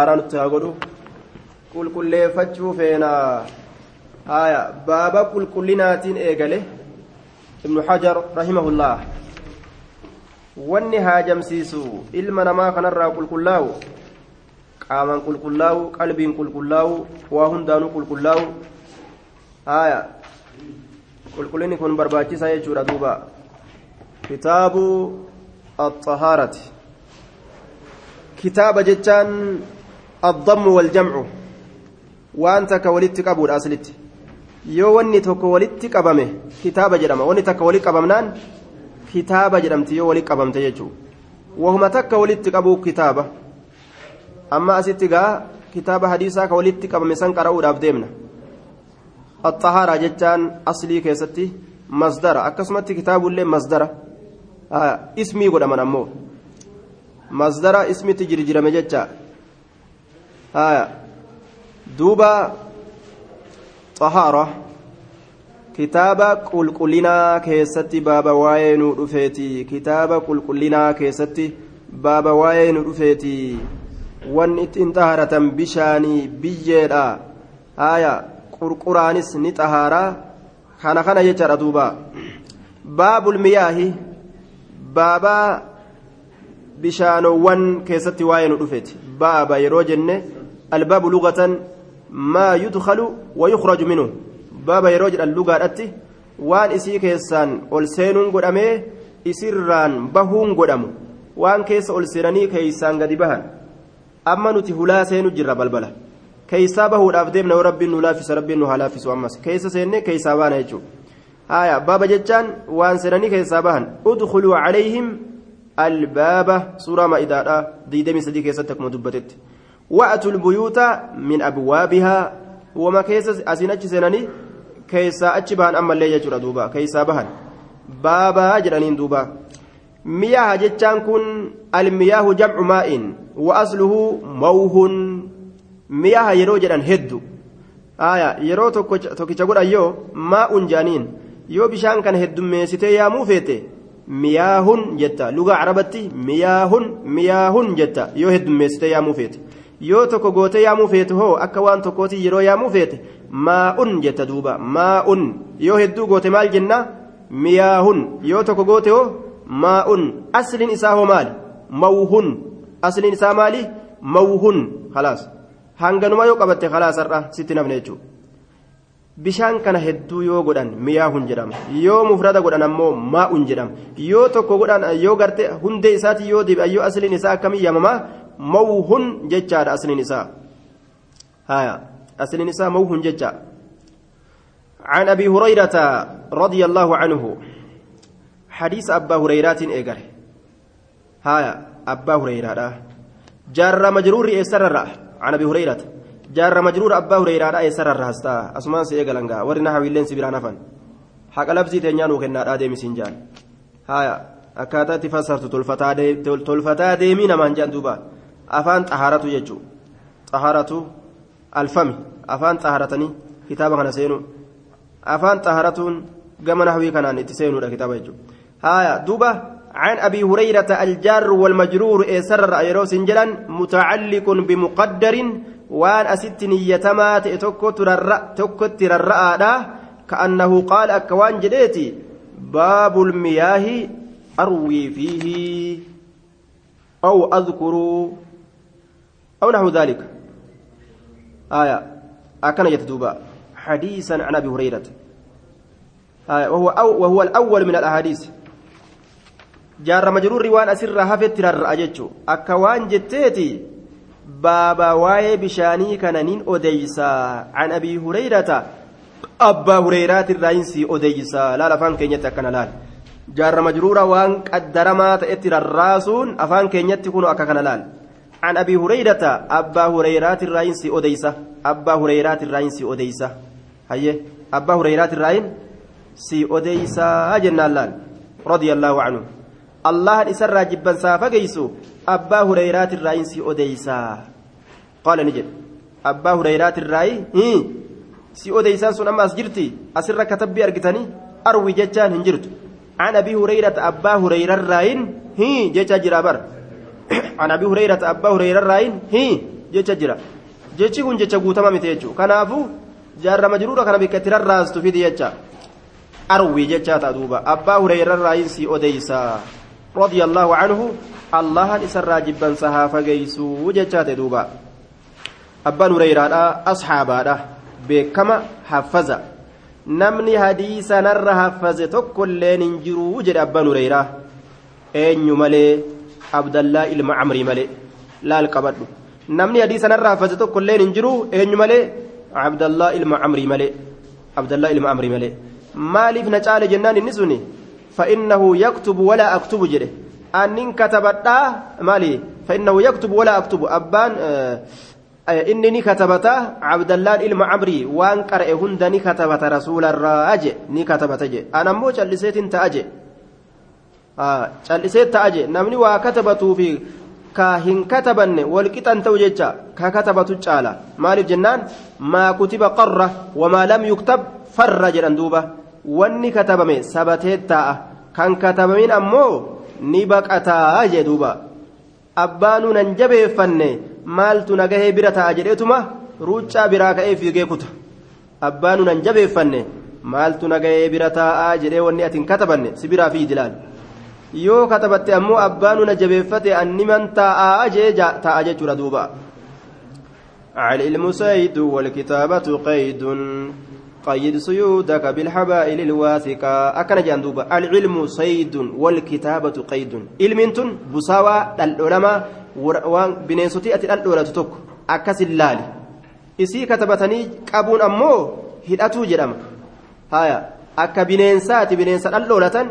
haaraa nutti haa godhu qulqulleeffachuu feenaa haya baaba qulqullinaatiin eegale ibnu hajar rahimahullah wanni haajamsiisu ilma namaa kanarraa qulqullaa'u qaaman qulqullaa'u qalbiin qulqullaa'u waa hundaanuu qulqullaa'u haya qulqullinni kun barbaachisaa jechuudha duuba kitaabu الطهارة كتاب جتان الضم والجمع وأنت كولدت قبول أصلت yoo wanni tokko walitti qabame kitaaba jedhama wanni takka walitti qabamnaan kitaaba jedhamti yoo walitti qabamte jechuudha wahuma takka walitti qabuu kitaaba amma asitti gaa kitaaba hadiisaa ka walitti qabame san qara'uudhaaf deemna axxahaaraa jechaan aslii keessatti masdara akkasumatti kitaabullee masdara ismii godhaman ammoo masdara ismitti jirjirame jecha duuba xahaara kitaaba qulqullinaa keessatti baaba waa'ee nu dhufeeti kitaaba qulqullinaa keessatti baaba waa'ee nu dhufeeti wanni ittiin xaharatan bishaanii biyyeedha haya qurquraanis ni xahaaraa kana kana jechaadha duuba baabul miyaahi baabaa bishaanowwan keessatti waa'ee nu dhufeeti baaba yeroo jenne albaabu lugatan maa yudkalu wayukraju minhu baaba yeroo jedhan lugaadhatti waan isii keessaan ol seenuun godhamee isirraan bahuun godhamu waan keessa ol seenanii keeysaan gadi bahan amma nuti hulaa seenu jirra balbala keeysaa bahuudhaaf deemna yoo rabbiin nu laaffisa rabbiin nu haa laaffisu ammas keessa seenne keeysaa baana jechuudha haya baaba jechaan waan seenanii keessaa bahan udkuluu calayhim albaaba suuraa maa'idaadha diidamii wa'atul lbuyuuta min abwaabihaa wama keessa asiin achi seenanii keessaa achi bahan ammallee jechuudha duuba. Keessaa bahan baabaa jedhaniin duuba. Miyaaha jechaan kun almiyaahu jamcu maa'in wa asluhu mawhun. Miyaaha yeroo jedhan heddu. Aya yeroo tokkicha godhan yoo maa'un jaaniin yoo bishaan kana heddummeessitee yaamuu feete miyaahun jetta. Lugaa carabatti miyaahun miyaahun jetta. Yoo heddummeessitee yaamuu feete yoo tokko gootee yaamuu feete hoo akka waan tokkooti yeroo yaamuu feete maa'un jetta duuba maa'un. Yoo hedduu goote maal jenna? Miyaahun. Yoo tokko goote hoo maa'un. Asliin isaa hoo maali? Mawhun. Asliin isaa maali? Mawhun. Khalaas. Hanganuma yoo qabatte khalaas har'a sitti nafne jechuudha bishaan kana hedduu yoo godhan miyaahun jedhama. Yoo mufrada godhan ammoo maa'un jedhama. Yoo tokko godhan yoo garte hundee isaati yoo deebi'an yoo asliin isaa akkamii yaamamaa mawhun jechaadha asliin isaa. Haya asliin isaa mawhun jecha. عن أبي هريرة رضي الله عنه حديث أبا هريرة إيجر هايا أبا هريرة جار مجرور إسرر عن أبي هريرة جار مجرور أبا هريرة إسرر هستا أسمان سيجلنجا ورنا حويلين سبيران فن حق لفظي تنيانو كنا آدم سنجان هايا akkaataa itti fassartu tolfataa deemii namaan jedhan duuba. Afaan xahaaratu jechuun xahaaratu alfami afaan xahaaratanii kitaaba kana seenu afaan xahaaratuun gama nahwii kanaan itti seenuudha kitaaba jechuudha haaya duuba عن أبي هريرة الجار والمجرور إسرر أيروس جلن متعلق بمقدر وان أست نيتما تكو ترى كأنه قال أكوان جديتي باب المياه أروي فيه أو أذكر أو نحو ذلك. آية. أكن يتدوبا. حديثا عن أبي هريرة. آية. وهو, أو وهو الأول من الأحاديث. جار مجرور روان أسر هفت الرأجج أكوان جتيتي بابا واي بشاني كاننين أديسا عن أبي هريرة. أبا هريرة الرئيسي أديسا لا لفان كينيتا كان لا jaarra majruura waan qaddaramaa ta'etti rarraasuun afaan keenyatti kunu akka kana laal عن أبي هريرة أبا هريرة الرئيس أديسة أبا هريرة الرئيس أديسة هيه أبا هريرة الرئيس سي أديسة جنة لال رضي الله عنه. الله إسر جبا سافا جيسو أبا هريرة الرئيس أديسة قال نجد أبا هريرة الرئيس سي أديسة سن أما أسجرتي أسر كتبي أرقتني أروي جتان هنجرت. عن أبي هريرة أبا هريرة الرئيس هي جتا جرابر. عن أبي هريرة أبا هريرة الرئيس هي jira jechi kun jecha guutama miti jechuudha kanaafuu jaarra majruura kana bikka itti rarraastu fidi jecha arwii jechaa ta'a duuba abbaa hureyrarraa si odeysa radiyallahu anhu allahan isarraa jibbansa haa fageeysuu jechaa ta'e duuba abbaan hureyraadha ashaabaadha beekama haffaza namni hadiisa narra haffaze tokkolleen hin jiruu jedhe abbaan hureyraa eenyu malee abdallaa ilma camrii malee laal qabadhu namni hadiisa narra haffaze tokkolleen hin jiruu eenyu malee abdallaa ilma camrii malee abdallaa ilma camrii malee maaliif na caale jennaan inni suni يكتب ولا أكتب جده أنين كتبتا مالي فإنه يكتب ولا أكتب أبان آه inni ni katabata abdallaan ilma camrii waan qara'e hunda ni katabata rasuularraa je ni katabata je an ammoo calliseetin ta'a je calliseet ta'a je namni waa katabatuu fi ka hin katabanne walqixan ta'u jecha ka katabatu caala. Maaliif jennaan? Maa kutiba qarra wamaa lam yuktab farra jedhan duuba. Wanni katabame sabatee taa'a kan katabamin ammoo ni baqataa jee duuba. Abbaanuu nan jabeeffanne maaltu nagahee bira ta'a jedheetuma? Ruuccaa biraa ka'ee fiigee kuta. Abbaanuu nan jabeeffanne maaltu nagahee bira taa'aa jedhee wanni ati hin katabanne? Si biraa fiidi laal yoo katabatte ammoo abbaanuu na jabeeffate anniman taa'aa jee ta'a jechuudha duuba العلم سيد والكتابة قيد قيد سيودك بالحبائل الواثقة أكن جندوبة العلم صيد والكتابة قيد علم تن بساوى العلماء bineensoti ati dhaldhoolatu tokko akkas ilaali isii katabatanii qabuun ammoo hidhatuu jedhama haya akka bineensaati bineensa dhaldhoolatan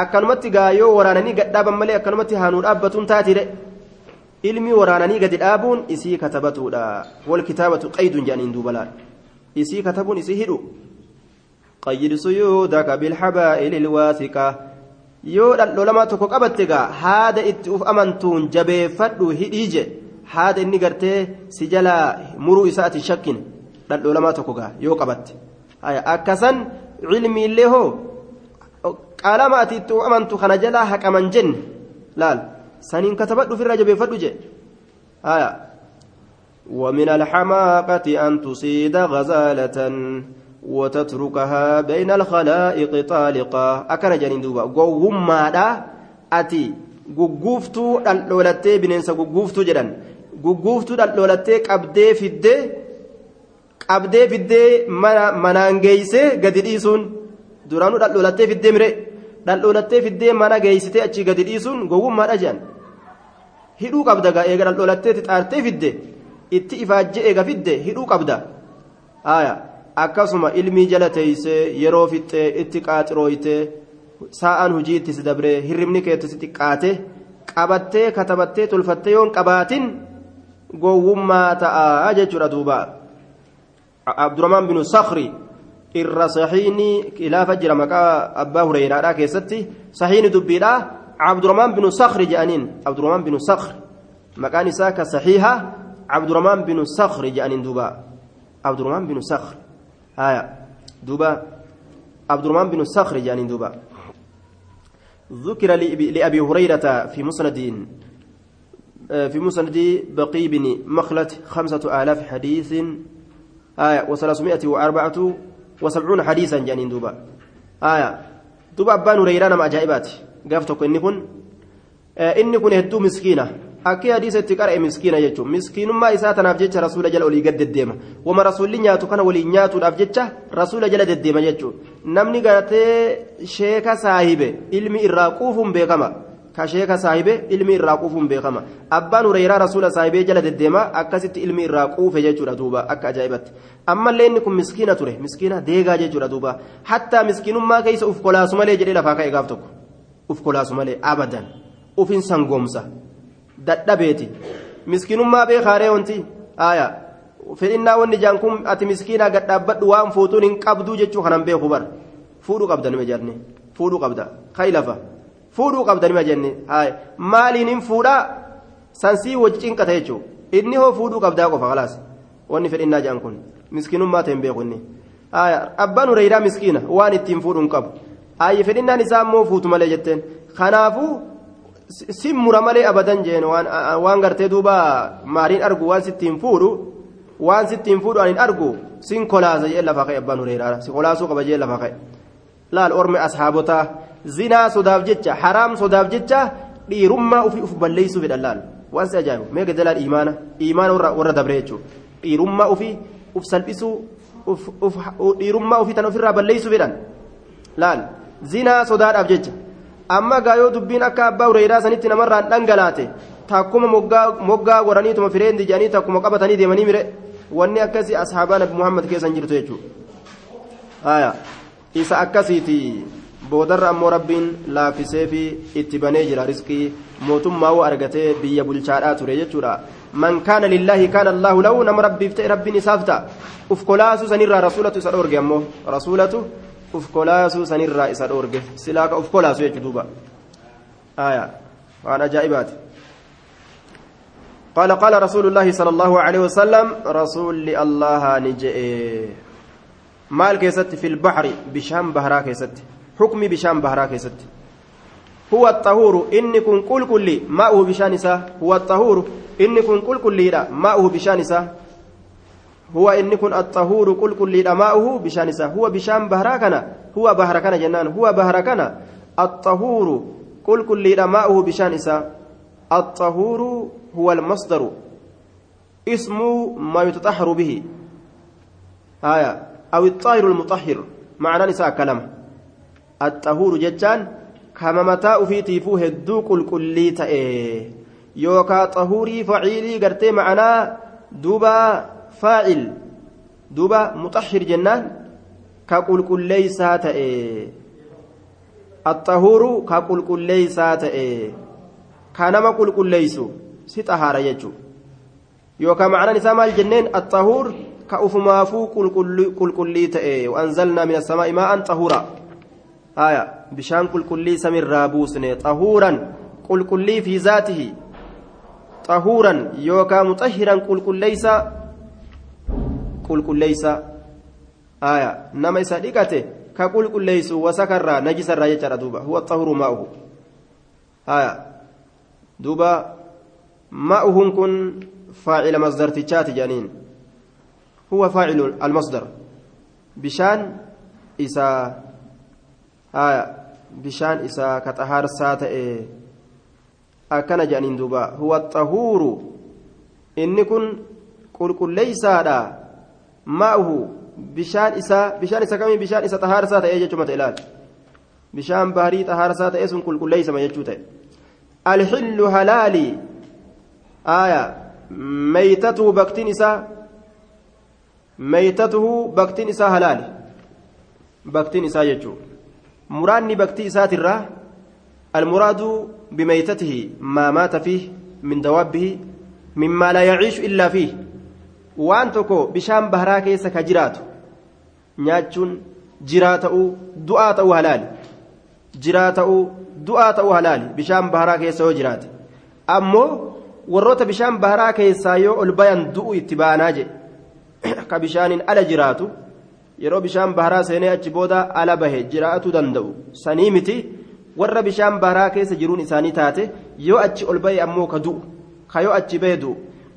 akkanumatti gaayoo waraananii gad dhaaban malee akkanumatti haanuu dhaabbatuun taatire ilmi waraananii gadi dhaabuun isii katabatuudha wal kitaabatu qaydun jedhaniin duuba laal isii katabuun isii hidhu qayyid suyuudaka bilhabaa'ili ilwaasiqa yoo dhaldholamaa tokko qabatte gaa haada itti uf amantuun jabeeffadhu hidhii je haada inni gartee si jalaa muruu isaa ati shakkin dhaldholamaa tokko gaa yoo qabatte akkasan cilmiillee hoo qalama ati itti amantu kana jalaa haqaman jenne laal saniin katabadhu ofirraa jabeeffadhu je ومن الحماقة أن تصيد غزالة وتتركها بين الخلائق طالقا أكن جانين دوبا قوما دا أتي bineensa gugguuftuu jedhan gugguuftuu dhaldhoolattee qabdee fiddee qabdee fiddee manaan geeysee gadi dhiisuun duraanuu dhaldhoolattee fiddee mire dhaldhoolattee fiddee mana geeysitee achii gadi dhiisuun gowwummaadha jedhan hidhuu qabda gaa eega dhaldhoolattee xaartee fidde itti ifaajjee eega fidde hidhuu qabda akkasuma ilmii jala teeysee yeroo fixxee itti qaaxirooytee saa'aan hujii itti si dabree hirribni keetti xiqqaate qabattee katabattee tolfattee yoon qabaatin gowwummaa ta'a jechuudha duuba abdurrahmaan binu sakri irra sahiini khilaafa jira maqaa abbaa hureyraadhaa keessatti sahiini dubbiidhaa abdurrahmaan binu sakri jedhaniin abdurrahmaan binu sakri maqaan isaa ka sahiiha abdurrahmaan binu sakri jedhaniin duuba abdurrahmaan binu sakri دوبا عبد الرحمن بن الصخر جانين دوبا ذكر لأبي هريرة في مسند في مسند بقي بن مخلد خمسة آلاف حديث آية وثلاثمائة وأربعة وسبعون حديثا جانين دوبا آية دوبا أبان هريرة نما أجائبات قافتك إني كن إني كن هدو مسكينة akki hadiisa itti qara'e miskiina jechuun miskiinummaa isaa tanaaf jecha rasuula jala olii gad deddeema wama rasuulli nyaatu kana waliin nyaatuudhaaf jecha rasuula jala deddeema jechuun namni gartee sheeka saahibe ilmi irraa quufuun beekama ka sheeka saahibe ilmi irraa quufuun beekama abbaan hureyraa rasuula saahibee jala deddeema akkasitti ilmi irraa quufe jechuudha duuba akka ajaa'ibatti ammallee inni kun miskiina ture miskiina deegaa jechuudha duuba hattaa miskiinummaa keessa uf kolaasu malee jedhee lafaa ka'e gaaf tokko uf kolaasu malee abadan ufin sangoomsa. dadhabeeti miskiinummaa beekaaree wanti aayaa fedhinnaa wanni jaan kun ati miskiinaa gad dhaabbadhu waan fuutuun hin qabduu jechuu kanan beeku bar fuudhuu qabda nima jenne fuudhuu qabda kayi lafa fuudhuu qabda nima jenne maaliin hin fuudhaa sansii wajji cinqata jechuu inni hoo fuudhuu qabdaa qofa khalaas wanni fedhinnaa jaan kun miskiinummaa ta'e hin beeku inni abbaan hureyraa miskiina waan ittiin fuudhuun qabu aayyi fedhinnaan isaa immoo fuutu malee jetteen kanaafuu. sin mura malee abadan jeen waan gartee duuba maariin argu waan sittiin fuudhu waan sittiin fuudhu anin argu sin kolaasa jee lafa ka'e abbaan hureeraadha si kolaasuu qaba jee lafa ka'e laal orme ashaabotaa zinaa sodaaf jecha haraam sodaaf jecha dhiirummaa ofii uf balleeysuu fedhan laal waan si ajaa'ibu mee gadalaan imaana imaana warra dabre jechuudha dhiirummaa ofii uf salphisuu dhiirummaa ofii tan ofirraa balleeysuu fedhan laal zinaa sodaadhaaf jecha amma gaayoo dubbiin akka abbaa hureeraa sanitti namarraan dhangalaate takkuma moggaa godhaniituma fireendi jedhanii takkuma qabatanii deemanii mire wanni akkasii ashaabaa nabi muhammad keessan jirtu jechuudha isa akkasiiti boodarra ammoo rabbiin laaffisee fi itti banee jira riskii mootummaa woo argatee biyya bulchaadhaa ture jechuudha man kaana lillaahi kaana allaahu lahu nama rabbiif ta'e rabbiin isaaf ta'a uf kolaasuu sanirraa rasuulatu isa dhoorge ammoo rasuulatu uf kolaasuu sanirraa isa dhoorge silaa ka uf kolaasu jechuu duuba aya waan ajaa'ibaati قال قال رسول الله صلى الله عليه وسلم رسول الله نجئ مال كيست في البحر بشام بهرا كيست حكمي بشام بهرا كيست هو الطهور إني كن كل كل ماؤه بشانسة هو الطهور إني كن كل كل ماؤه بشانسة هو إني كن الطهور كل كل ماؤه بشانسة هو بشام بهرا كنا هو بهرا كنا جنان. هو بهرا كنا الطهور كل كل ماؤه بشانسة الطهور هو المصدر اسم ما يتطهر به. آية أو الطاهر المطهر معنى نساء كلام. الطهور جتان كما متى في تيفو هدو كل كلي تأيه يوكا طهوري فعيلي قرتي معنا دوبا فاعل. دوبا مطهر جنان كقول كل ليس تأيه الطهور كقول كل ليس تأيه كانما قل كل ليسو si xahaara jechuudha yookaan macnaan isaa maal jenneen axahuur ka ufumaafuu qulqullii anzalnaa min assamaa'i maa'an xahuura haya bishaan qulqullii samirraa buusne xahuuran qulqullii fi zaatihi xahuuran yookaan muxahiran qulqulleeysa qulqulleeysa haya nama isa dhiqate ka qulqulleeysu wasakarraa najisarraa jechaadha duuba huwa xahuuru maa'uhu haya duuba ماؤهم كن فاعل مصدر تشات جانين هو فاعل المصدر بشان إسا آية بشان إسا كتهار سات إيه أكن جانين دوبا هو الطهور إن كن قل قل ليس هذا ماؤه بشان إسا بشان إسا كمي بشان إسا تهار سات إيه جمعة إلال بشان بهري تهار سات إيه سن قل قل ليس ما يجوته الحل هلالي آية ميتته بكتين إساء هلال مراني بكتي إساء ترى المراد بميتته ما مات فيه من دوابه مما لا يعيش إلا فيه halaali jiraa ta'uu du'aa ta'uu halaali bishaan baharaa keessa yoo jiraate ammoo warroota bishaan baharaa keessaa yoo ol bayan du'u itti baanaa jedhe ka bishaaniin ala jiraatu yeroo bishaan baharaa seenee achi booda ala bahe jiraatu danda'u sanii miti warra bishaan baharaa keessa jiruun isaanii taate yoo achi ol bahe ammoo ka du'u ka yoo achi bahe du'u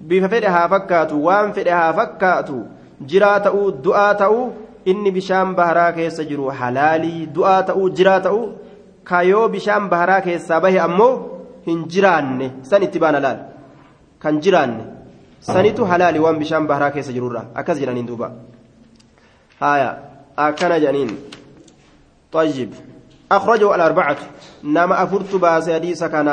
bifa fedhe haa fakkaatu waan fedhe haa fakkaatu jiraa ta'uu du'aa ta'uu inni bishaan baharaa keessa jiru halaalii du'aa ta'uu jiraa ta'uu ka yoo bishaan baharaa keessaa bahe ammoo hin jiraanne san itti baana laal kan jiraanne sanitu halaali waan bishaan baharaa keessa jirurra akkas jedhaniin duuba haya akkana jedhaniin طيب أخرجه الأربعة نما أفرت باس حديث كان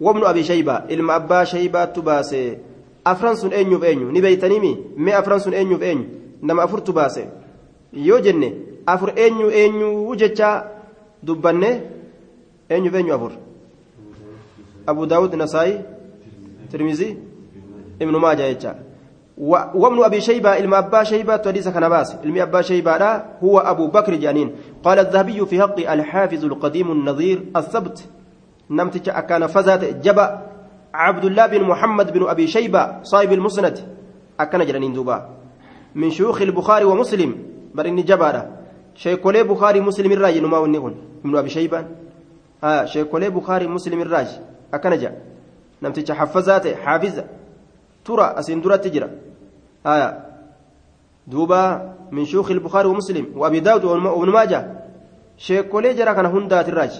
وابن أبي شيبة إلما أبا شيبة تباس أفران سن أنيو بأنيو نبيتني مي مي أفران سن أنيو بأنيو نما أفرت باس يو جنة أفر أنيو أنيو وجتشا دبنة أنيو بأنيو أفر أبو داود نسائي ترمذي ابن ماجه يجا وابن أبي شيبة الم أبا شيبة حديث كان باس. الم أبا شيبة هو أبو بكر جانين قال الذهبي في حق الحافظ القديم النظير الثبت. نمت كان فزات جبا عبد الله بن محمد بن أبي شيبة صاحب المسند. اكن جانين دوبا. من شيوخ البخاري ومسلم. بل إني جبارة شيخ بخاري مسلم الراي نما ونهن ابن أبي شيبة. sheekolee bukaarii muslim irraaj akkana jedha namticha haffazaa ta'e xaafiza tura asiin duratti jira duuba min shuuki bukaarii wa muslim wa abi daawud wa maaja sheekolee jara kana hundaatirraaj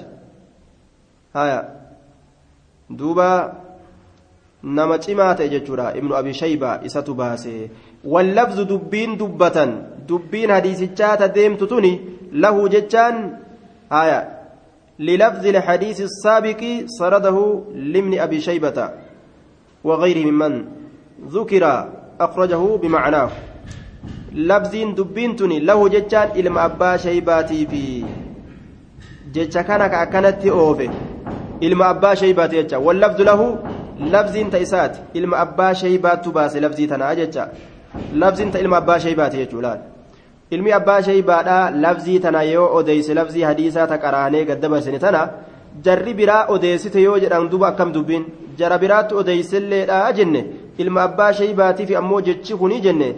duuba nama cimaa ta'e jechuudha ibnu abi shayba isatu baase wallafzu dubbiin dubbatan dubbiin hadiisichaa ta deemtu tuni lahu jechaan haya للفظ الحديث السابق سرده لمن أبي شيبة وغيره ممن ذكر أخرجه بمعناه لفظ دبينتني له جتان إلما أبا شيباتي في جتش كان كأكنت أوفي إلما أبا شيباتي جتش واللفظ له لفظ تيسات إلما أبا شيبات باس لفظ تناجتش لفظ إلما أبا شيباتي جتش ilmi abbaa shaybaadhaa lafzii tana yoo odeeyse lafzii hadiisaa ta qaraanee gaddabarsine tana jarri biraa odeessite yoo jedhan duba akkam dubbiin jara biraatti odeeyselleedha jenne ilma abbaa shaybaatiif ammoo jechi kuni jenne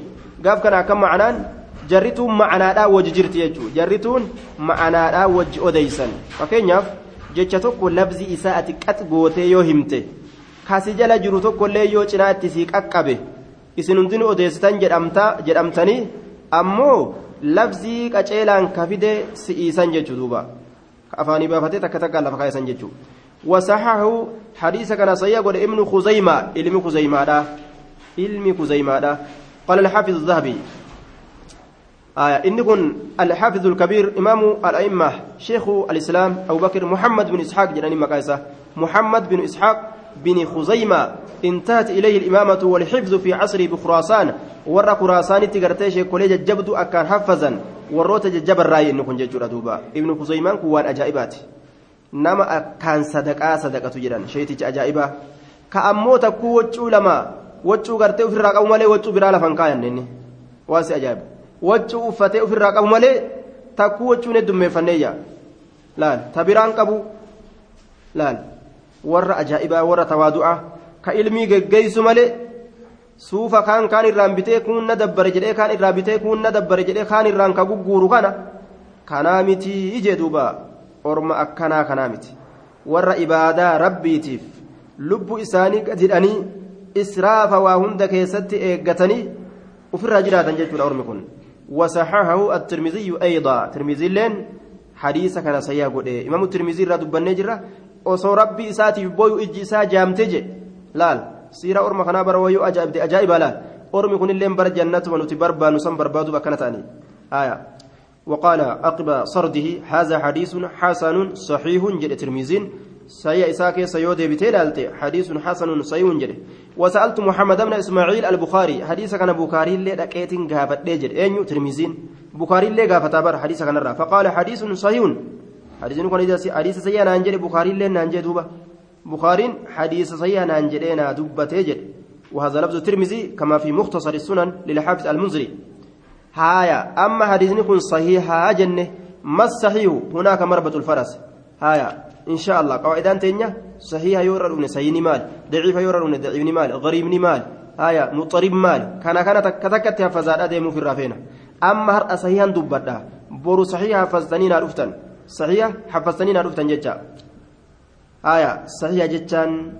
gaaf kana akkam macanaan jarrituun macanaadhaa wajji jirti jechuu jarrituun macanaadhaa wajji odeeysan fakkeenyaaf jecha tokko lafzii isaa ati qax gootee yoo himte kasi jala jiru tokkollee yoo cinaa itti sii qaqqabe isin hundinuu odeessitan jedhamtanii ammoo labzii qaceelaan ka fide si'iisan jechuu duuba afaanii baafatee takka takkaan lafa kaa'isan jechuu wasaxahu hadiisa kana sayya godhe ibnu kuzaymaa ilmi kuzaymaadha ilmi kuzaymaadha قال الحافظ الذهبي. آية إن كن الحافظ الكبير إمام الأئمة شيخ الإسلام أبو بكر محمد بن إسحاق جناني مكايسة. محمد بن إسحاق بن خزيمة انتهت إليه الإمامة والحفظ في عصره بخراسان. ورى خراسان تقرتيش كوليج جبد أكان حفظا. وروت ججب الرأي إنكم ججر دوبا. ابن خزيمان كوان أجائبات نما أكان صدقاء صدقة جران شيتي أجائبة كأمو تكو وجو لما وجو قرتي في الرقم مالي وجو برالا فانكايا نيني واسي أجائب وجو فتي في الرقم مالي تكو وجو ندم فنيا لا تبران قبو لا warra ajaa'ibaa warra tawaadu'aa ka ilmii geggeessu malee suufa kaan kaan irraan bitee kun na dabbare jedhee kaan irraa bitee kun na dabbare jedhee kaan irraan ka gugguuru kana kanaa miti ijee duuba orma akkanaa kanaa miti warra ibaadaa rabbiitiif lubbu isaanii gadhidhanii israafa waa hunda keessatti eeggatanii ofirraa jiraatan jechuudha ormi kun الترمذي أيضا ترمذي لين حديث كان سيا قد إمام الترمذي را دبني جرا osoo rabbii isaatiif boyu ijji isaa jaamte je laal siira orma kanaa bara wayyoo ajaa'ibde ajaa'iba laal ormi kunillee bara jannatuma nuti barbaannu san barbaaduuf akkana ta'anii وقال عقب صرده هذا حديث حسن صحيح جد ترمذين سيا إساك سيود بتلالت حديث حسن صحيح جد. وسألت محمد بن إسماعيل البخاري حديث كان بخاري اللي دقيت غافت دجر أين ترمذين بخاري اللي غافت بر حديث كان فقال حديث صحيح. حديثين كون حديث سيئة نانجل بخاري اللي نانجل دوبا بخاري حديث سيئة نانجل دوبا تجد وهذا لفظ الترمذي كما في مختصر السنن للحافظ المنذري. هايا. أما حديثين كون صحيحة جنة. ما الصحيح؟ هناك مربط الفرس. هايا. إن شاء الله. قواعدان تنيا صحيحة يورا سيني مال. ضعيفة يورا ضعيف مال. غريب مال. آية مضطرب مال. كان كان كتكت حفظات أديمو في الرافينة. أما هر صحيحا دبدا بورو صحيحة حفظتني نار صحيح حفظتني نعرف تنججا آية صحيح جتان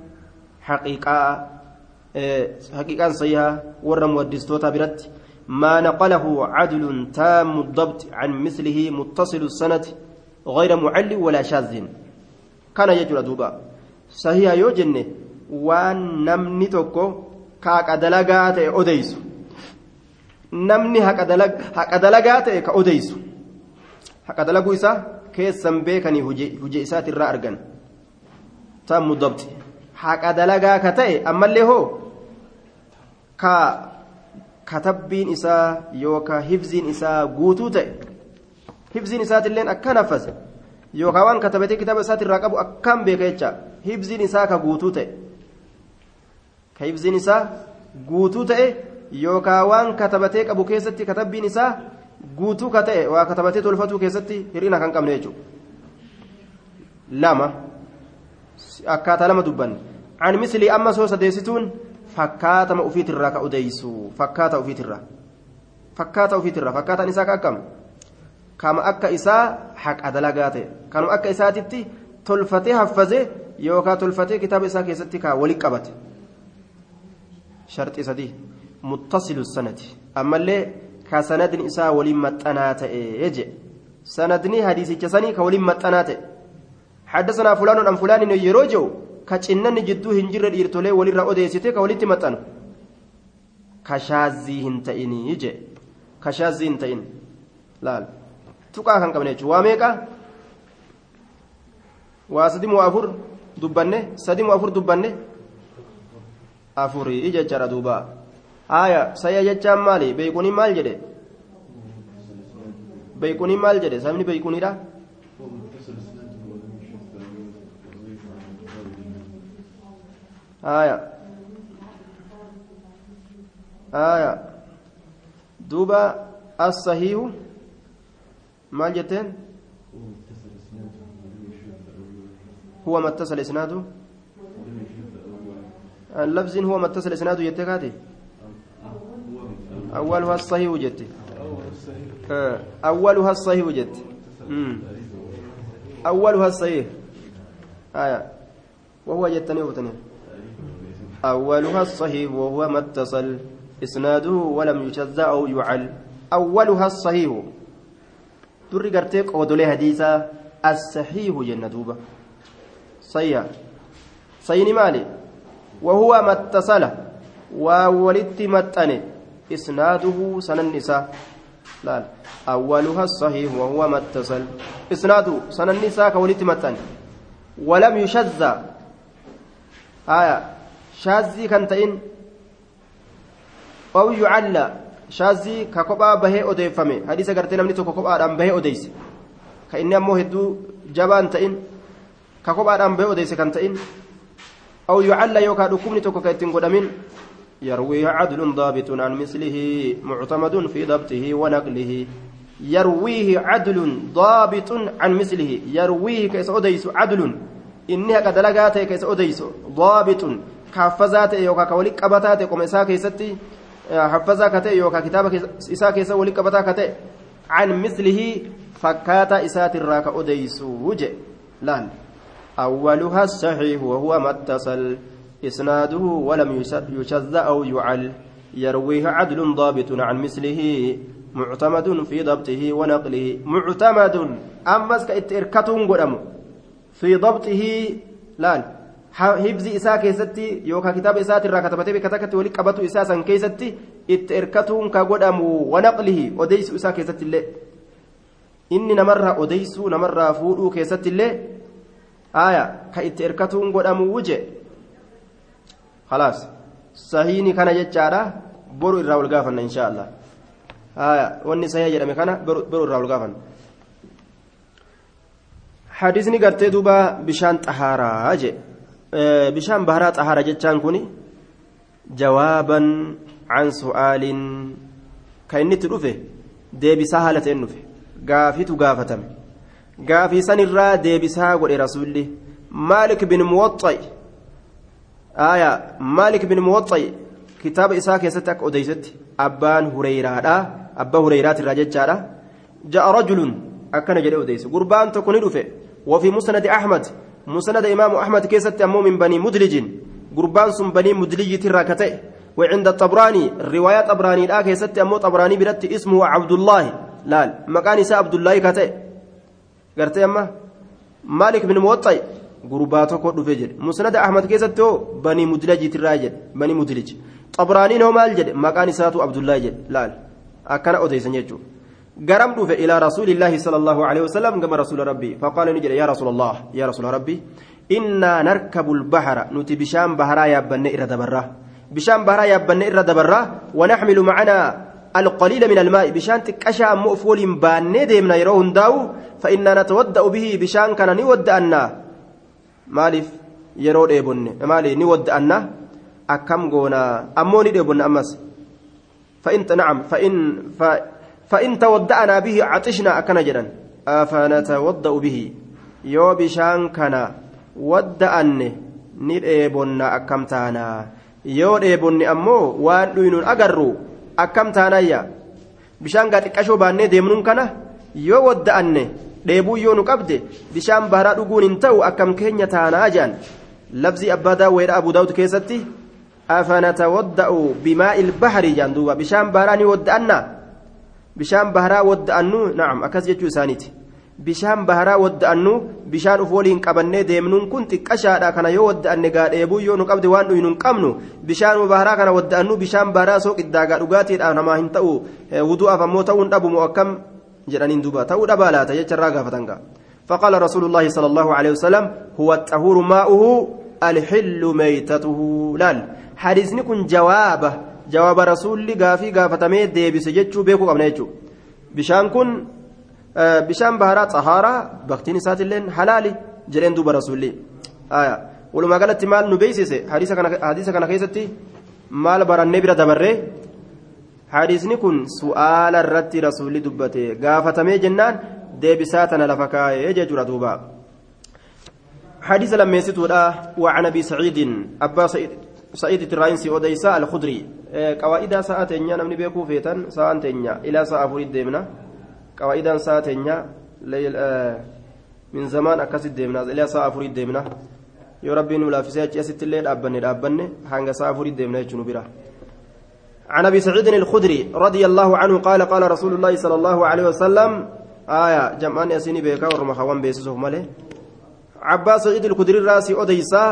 حقيقة حقيقة صحيحة. ورم ودستوتا برت. ما نقله عدل تام الضبط عن مثله متصل السنة غير معل ولا شاذ كان يجرى دوبا صحيح يوجن وان نمني توكو كاك دلغات اوديسو namni haqa dalagaa ta'e ka odeysu haqa dalaguu isaa keessan beekanii huje isaatirraa argan taan muddabti haqa dalagaa ka ta'e ammallee hoo ka katabbiin isaa yookaan hibziin isaa guutuu ta'e hibziin isaatillee akkan haffase yookaan waan katabatee kitaaba isaatirraa qabu akkan beeka jecha hibziin isaa ka guutuu ta'e ka hibziin isaa guutuu ta'e yookaan waan katabatee qabu keessatti katabbiin isaa. guutuu ka ta'e waa katabatee tolfatuu keessatti hir'ina kan qabne jechuudha lama akkaataa lama dubbanne an mislii amma soo sadeessituun fakkaatama ufiitirraa ka odeysu fakkaata ufiitirraa fakkaata ufiitirraa fakkaataan isaa ka akkam kama akka isaa haqa dalagaa ta'e kanuma akka isaatitti tolfatee haffazee yookaan tolfatee kitaaba isaa keessatti kaa waliin qabate sharxii sadii muttasilu sanati ammallee ka sanadni isaa waliin maxxanaa ta'ee je sanadni hadiisicha sanii ka waliin maxxanaa ta'e حدثنا فلان عن فلان يروجو كچنن جدو هنجر ديرتوله وليرا اوديسيته كوليتي متن كشازي هنتئني يجي كشازي هنتئن لا تقا كان قبل waa meeqa waa sadi moo afur dubbanne sadi moo afur dubbanne afurii jechaadha duuba aya saya jechaan maali beekunii maal jedhe beekunii maal jedhe sabni beekuniidha aya aya duuba assahiihu maal jetteen هو ما اتصل إسناده؟ اللفظ هو ما اتصل إسناده يتكاتي أولها الصحيح جت أولها الصحيح جت أولها الصحيح. آية. وهو جتني وتني أولها الصحيح وهو ما اتصل. إسناده ولم يشذ أو يعل. أولها الصحيح. تري غرتك ودولي حديثا الصحيح جنة دوبة. صيا صيني مالي. وهو ما اتصل. وولدت متني إسناده سنن النساء. لا أولها الصحيح وهو ما اتصل. إسناده سنن النساء كولدت متني ولم يشذ آية. شاذي كنتين أو يعلى. شاذي ككوبا به أديفمي حديث قرتنا من تو كوبا به أديس كإني أمو هدو جبان kophaadhaan bahee odeyse kan ta'in aw yucalla yookaa dhukkubni tokko ka ittiin godhamin يرويه عدل ضابط عن مثله معتمد في ضبطه ونقله. يرويه عدل ضابط عن مثله. يرويه كيس أديس عدل. إنها قد لقات كيس أديس ضابط. كحفظات يوكا كوليك أبتات كم إساء كيستي حفظا كتئ يوكا كتاب إساء كيس وليك أبتا كتئ عن مثله فكاتا إسات الراك أديس وجه. لأن. أولها الصحيح وهو ما اتصل. إسناده ولم يشذ أو يعل. يرويه عدل ضابط عن مثله معتمد في ضبطه ونقله. معتمد. أمس كإتركتهم قدم في ضبطه لا حفظ إساء كيستي يوكا كتاب إساء ترى كتبته بكتاكة ولك أبتو إساء سن كيستي إتركتهم كقدم ونقله أديس إساء كيستي اللي إني نمر أديس نمر فودو كيستي اللي aya ka itti erkatuun godhamu wuje khalaas sahiini kana jechaadha boru irraa wal gaafanna insha allah aya wanni sahii jedhame kana boru irraa wal gaafanna hadisni gartee duuba bishaan xahaaraa je bishaan baharaa xahaaraa jechaan kun jawaaban an su'aalin ka inni itti dhufe deebisaa haala ta'een dhufe gaafitu gaafatame gaafii sanirraa deebisaa godhe rasuulli maalik bin muwaxxay aayaa maalik bin muwaxxay kitaaba isaa keessatti akka odeysetti abbaan hureyraadha abbaa hureyraatiirraa jechaadha ja'a rajulun akkana jedhe odeyse gurbaan tokko ni dhufe وفي مسند أحمد مسند إمام أحمد كيست أمو من بني مدلج قربان سن بني مدلج تراكته وعند الطبراني الرواية طبراني لا كيست أمو طبراني برت اسمه عبد الله لا مكان عبد الله كته amma maalik bin muwaxxay gurbaa tokko dhufe jedhe musnada ahmad keessatti hoo banii mudlajiitirraa jedhe banii mudlij xabraaniin hoo maal jedhe maqaan isaatu abdullaahi jedhe laal akkana odeysan jechuudha قرم دوف إلى رسول الله صلى الله عليه وسلم كما رسول ربي. فقال نجد يا رسول الله يا رسول ربي إنا نركب البحر نتي بشام بحرا يا بن إرى دبرة بشام بحرا يا بن إرى دبرة ونحمل معنا القليل من الماء. بشان تكشا مؤفول بان ديمنا يروهن داو فإننا نتودأ به. بشان كان نودأنا مالف يرو ديبن مالي نودأنا أكم قونا. أموني ديبن أمس. فإن نعم. فإن ف فإن تودأنا به عطشنا أكن جدا أفنتودأ به يو بشان كان ودأني أكم تانا ammoo waan dhuynuun agarru akkam taanayya bishaan gaa xiqqashoo baannee deemnuun kana yoo wadda'anne dheebuu yoo nu qabde bishaan baharaa dhuguun hin ta'u akkam keenya taanaa jedhan labsii abbaa daawweedha abuu daawud keessatti afanatawadda'u bimaa'i ilbahari jedhan duuba bishaan baharaa ni wadda'annaa bishaan baharaa wadda'annu nacam akkas jechuu isaaniiti bishaan baharaa wadda'annu bishaan uf waliin qabannee deemnuun kun xiqqashaadha kana yoo wadda'anne gaa dheebuu yoo nu qabde waan dhuynu hin qabnu bishaan baharaa kana wadda'annu bishaan baharaa soo qiddaagaa dhugaatiidha namaa hin ta'u wudu'aaf ammoo ta'uun dhabumu akkam jedhaniin duuba ta'uu dhabaa laata jecharraa gaafatan gaa فقال رسول الله صلى الله عليه وسلم هو الطهور ماؤه الحل ميتته لال حديثني كن جواب رسول غافي غافتمي ديبس جچو بيكو قبنا جچو بشان كن bishaan baharaa xahaaraa baktiin isaatiillee halaali jedheen duuba rasuulli walumaa galatti maal nu beeksise hadiisa kana keessatti maal barannee bira dabarree hadiisni kun su'aala irratti rasuulli dubbate gaafatamee jennaan deebisaa tana lafa kaayee jechuudha duuba حديث لما يسيتودا وعن ابي سعيد ابا سعيد سعيد التراينسي اوديسا الخضري قواعد ساعة تنيا نمني بيكو فيتن ساعة تنيا. إلى ساعة فريد ديمنا qawaa'idaan saa teenya min zamaan akkasit deemna ilaa saa afurii deemna yoo rabbiin nu laafisee achi asitti illee dhaabbanne dhaabbanne hanga saa afurii deemna jechuun bira عن أبي سعيد الخدري رضي الله عنه قال قال رسول الله صلى الله عليه وسلم آية جمعان ياسيني بيكا ورمى خوان بيسوسه ماله عباس سعيد الخدري راسي أديسا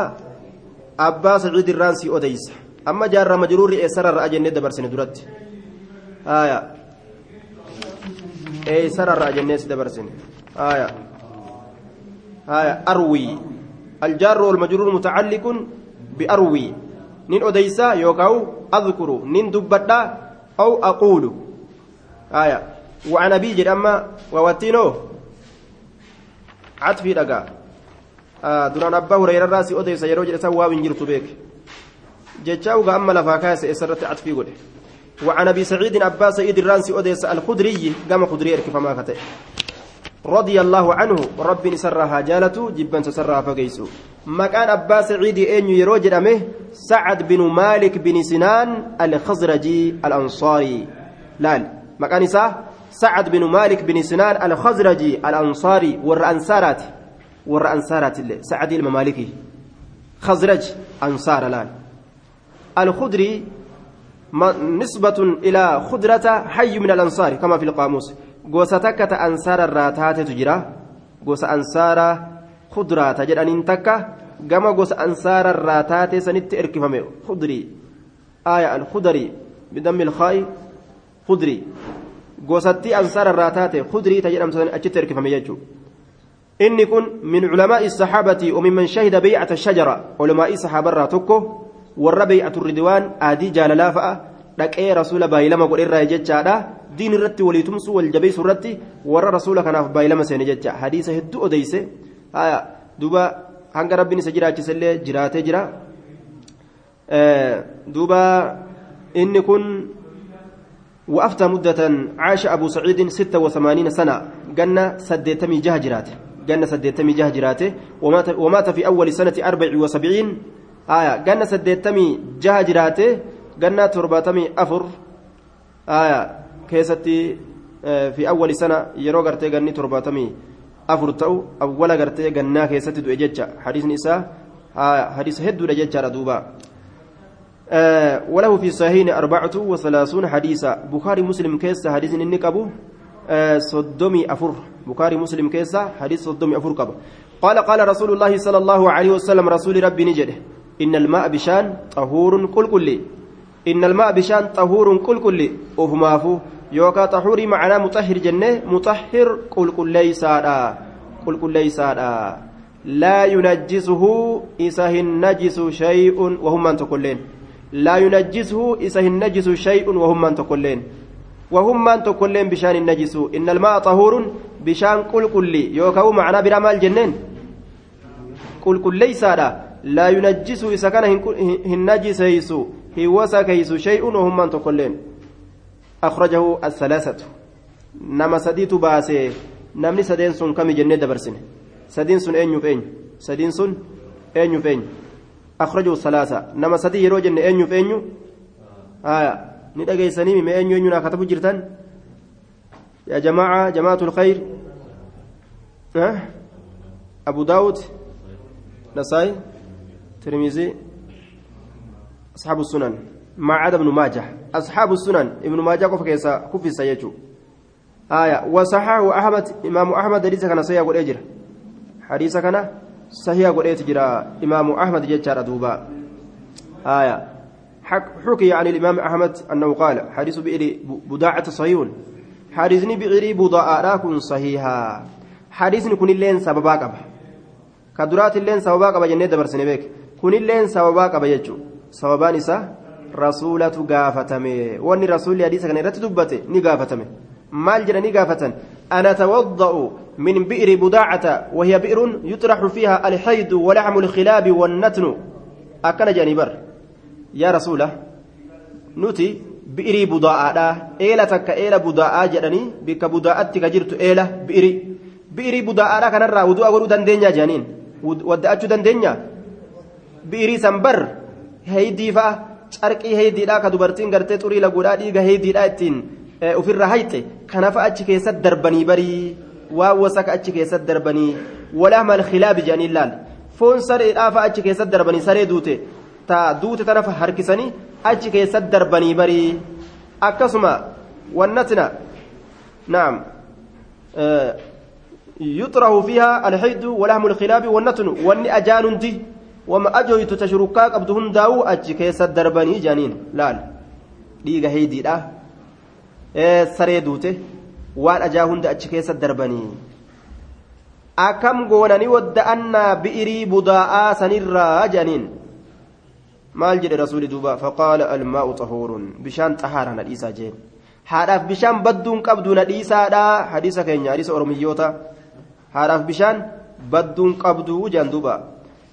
عباس سعيد الراسي أديسا أما جار مجرور إسر الرأجن دبرسن درت آية eeysara irraa jennee si dabarsine haya haya arwii aljaarru walmajruur mutacalliqun biarwii nin odeysaa yookaan adkuru nin dubbadha aw aquulu haya وعن أبي جد أما وواتينو عطفي دقا آه دران أبا هريرة راسي أديس يروج إسوا وينجرت بيك جتشاو أما لفاكاس إسرت عطفي قوله وعن ابي سعيد أبا سعيد الرانسي أديس الخدري قام خدري اركف ما كتئ رضي الله عنه رب سرها جالته جبا سرها فقيسو مكان أبا سعيد أن يروج أمه سعد بن مالك بن سنان الخزرجي الأنصاري لال مكان سعد بن مالك بن سنان الخزرجي الأنصاري والأنصارات والأنصارات اللي سعد الممالكي خزرج أنصار لال الخدري نسبة إلى خضرة حي من الأنصار كما في القاموس gosa takka ta ansaara irraa taatetu jira gosa ansaara khudraa ta jedhaniin takka gama gosa ansaara irraa taate sanitti erkifame khudrii aaya alkhudari bidammi ilkhaa'i khudrii gosatti ansaara irraa taate khudrii ta jedhamtu achitti erkifame jechuu inni kun min culamaa'i saxaabati وممن شهد بيعة الشجرة علماء صحابة irraa tokko warra beey'atu ridwaan aadii jaalalaa fa'a dhaqee rasuula baay'ilama godherraa jechaadha diin irratti walii tumsuu wal jabeessu irratti warra rasuula kanaaf baay'ilama seene jecha hadiisa hedduu odeyse duuba hanga rabbiin isa jiraachisellee jiraatee jira duuba inni kun وأفتى مدة عاش أبو سعيد ستة وثمانين سنة جنة سديتمي جه جراته جنة سديتمي جه جراته ومات, ومات في أول سنة أربع وسبعين. آية جنة سديتمي جه جراته جنة ترباتمي أفر. آية كيستي في أول سنة يرو غرتي جنة ترباتمي أفر تو أول غرتي جنة كيستي دو إجتشا حديث نساء. آية حديث هدو إجتشا دوبا آه وله في صحيحين أربعة وثلاثون حديثا. بخاري مسلم كيسا حديث النكبو صدمي أفر. بخاري مسلم كيسا حديث صدمي أفر كبو قال قال رسول الله صلى الله عليه وسلم رسول ربي نجده إن الماء بشان طهور كل كل إن الماء بشان طهور كل كل وفمافو يوكا طهوري معنا مطهر جنة مطهر كل كل ليس كل كل ليس لا ينجسه إسه النجس شيء وهم من تقولين لا ينجسه إسه النجس شيء وهم من تقولين وهم من تقولين بشان النجس. إن الماء طهور بشان كل كل يوكاو معنا برمال جنين. كل كل ليس لا ينجس إذا كان النجس يسو هو كيس شيء وهم من تقولين أخرجه الثلاثة. نما سديت باسي. نمني سدين سن كم جنة دبرسن سدين سن أين يفين؟ سدين سن أين يفين؟ أخرجه الثلاثة. نما سدي يرو جنة أين يفين؟ آية سنيمي ما أين يفين كتبوا جرتان يا جماعة جماعة الخير أه؟ أبو داود نسائي ترمذي أصحاب السنن ما عدا ابن ماجه أصحاب السنن ابن ماجه كف كيسا كف سيجو آية وصححه أحمد إمام أحمد حديث كان سيا قول أجر حديث كان سيا قول أجر إمام أحمد جتشار دوبا آية حكي عن الإمام أحمد أنه قال حديث بئر بداعة صهيون حديثني بئر بداعة كن صحيحا. حديثني كن اللين سببا قبا. كدرات اللين سببا قبا جنة دبرسني بك كن اللين سببا قبا يجو سببان إسا gaafatame wanni rasuulli hadiisa kana irratti dubbate ni gaafatame maal jedhanii gaafatan أنا أتوضأ من بئر بداعة وهي بئر يطرح فيها الحيض ولحم الخلاب والنتن. أكن جانبر يا رسول نوتي بئري بداعة إيلة تك إيلة بداعة جدني بك بداعة تكجرت إيلة بئري بئري بداعة كان الرا ودو أقول دندنيا جانين ودأتشو دندنيا بئري سنبر هيدي فا carqii heeydiidhaa ka dubartiin gartee xurii laguudhaa dhiiga heeydiidhaa ittiin ofirra hayxe kanaaf achi keessatti darbanii barii waan wasaka achi keessatti darbanii walahma alkhilaabi jedhanii laal foon sareedhaafa achi keessatti darbanii saree duute taa duute tanaaf harkisanii achi keessatti darbanii barii akkasuma wannatina naam يطرح فيها الحيد ولحم الخلاب والنتن واني أجان دي wama ajoytu ta shurukkaa qabdu hundaa'uu achi keessa darbanii janiin laal dhiiga heeydiidha saree duute waan ajaa hunda achi keessa darbanii akkam goonanii wadda'annaa bi'irii budaa'aa sanirraa janiin maal jedhe rasuuli duuba faqaala almaa'u xahuurun bishaan xahaara na dhiisaa jeen haadhaaf bishaan badduun qabdu na dhiisaadha hadiisa keenya hadiisa oromiyyoota haadhaaf bishaan badduun qabdu jaan duuba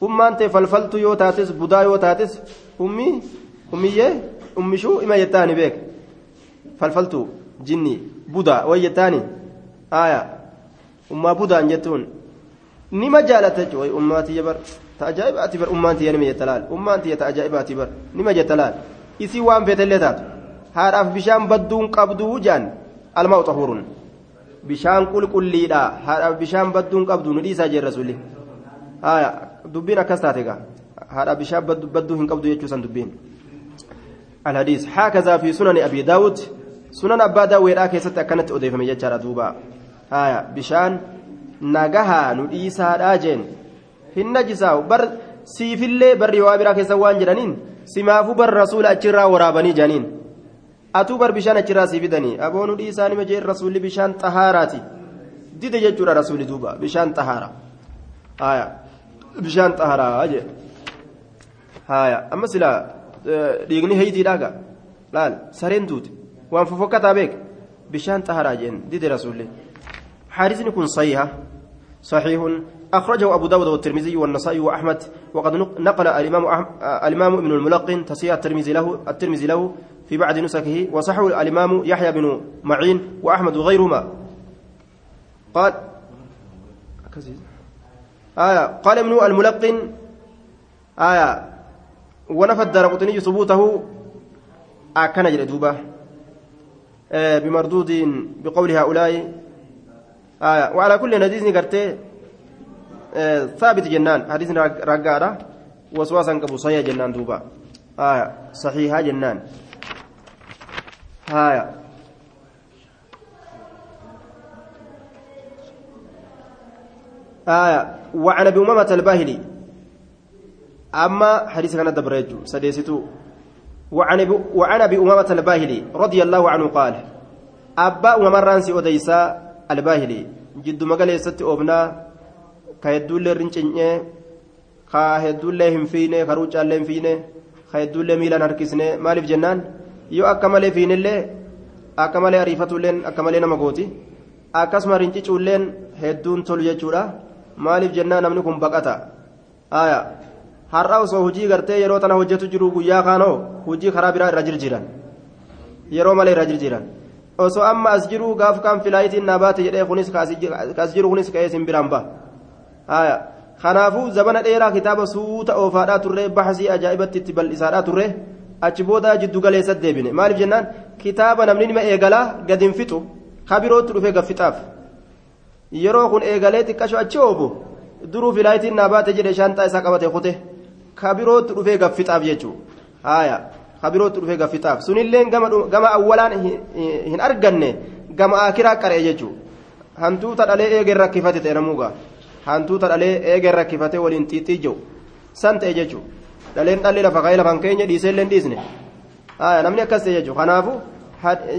ummaan ta'e falfaltu yoo taates budaa yoo taates ummi ummiyyee ummishuu ima jettaani beek falfaltu jinni budaa way jettaani aayaa ummaa budaan jettuun nima jaalata way ummaatii jabar ta ajaa'ibaati bar ummaan tiyya nima jetta laal ummaan tiyya ta ajaa'ibaati bar nima jetta laal isii waan feetellee taatu haadhaaf bishaan badduun qabduu jaan almaa xahuurun bishaan qulqulliidha haadhaaf bishaan badduun qabdu nu dhiisaa jee rasuulli aayaa dubbiin akkas taate gaa haadha bishaan badduu hin qabdu jechuusan dubbiin الحديث هكذا في سنن أبي داود سنن أبا داود كيست أكنت أضيف من ججارة دوبا هايا بشان نجاها نديسا راجين هن جساو بر سيف الله بر يوابرا كيسوان جرانين سمافو بر رسول أجرا ورابني جانين أتو بر بشان أجرا سيفدني أبو نديسا نمجي الرسول بشان طهاراتي ديد ججورا رسول دوبا بشان طهارة هايا bishaan xaharaa jee. Haaya. Amma silaa dhiigni heydiidhaaga laal sareen duute waan fofokkataa beek? Bishaan xaharaa jeen dide rasuulli. حارثني كن صحيحة صحيح. أخرجه أبو داود والترمذي والنسائي وأحمد. وقد نقل الإمام الإمام ابن الملقن تصحيح الترمذي له الترمذي له في بعض نسخه. وصحه الإمام يحيى بن معين وأحمد وغيرهما. قال آية. قال ابن الملقن آية. ونفى الدرقطني ثبوته. أكن جلدوبة آه بمردود بقول هؤلاء آية. وعلى كل حديث قرتي آه ثابت جنان. حديث رقارة وسواسا صحيح جنان دوبا. آية. صحيحة جنان. آية. آية. وعن أبي أمامة الباهلي. أما حديث كان دبريج سديستو. وعن ابي أمامة الباهلي رضي الله عنه قال أبا امام رانسي اوديسا الباهلي جد مغالي ستي اوبنا كايدول رنچنيه كا هدول هم فينه كروچال هم فينه كايدول ميلان هركسنه مالف جنان يو اكمل فينله اكمل اريفتولن اكمل نمغوتي akkasuma rincicuulleen hedduun tolu jechuudha maaliif jennaan namni kun baqata aya har'a osoo hujii gartee yeroo tana hojjetu jiru guyyaa kaanoo hujii karaa biraa irra jirjiran yeroo malee irra jirjiran osoo amma as jiru gaaf kaan filaayitiin naa baate jedhee kunis kaas jiru kunis ka'ee sin biraan ba aya kanaafuu zabana dheeraa kitaaba suuta oofaadhaa turre baxasii ajaa'ibatti itti bal'isaadhaa turre achi booda jiddu galeessatti deebine maaliif jennaan kitaaba namni nima eegalaa gadi hin fixu kabirootti dhufee gaffixaaf yeroo kun eegalee xiqqasho achi oofu duruu filaayitiin naa baate jedhe shaanxaa isaa qabate kute kabirootti dhufee gaffixaaf jechuudha haaya kabirootti dhufee gaffixaaf sunillee gama awwalaan hin arganne gama akiraa qaree jechuudha hantuuta dhalee eegeen rakkifate ta'e namuugaa hantuuta dhalee eegeen rakkifate waliin xiixxii jiru san ta'e jechuudha dhaleen dhalli lafa ka'ee lafan keenya dhiisee illee dhiisne namni akkas ta'e jechuudha kanaafu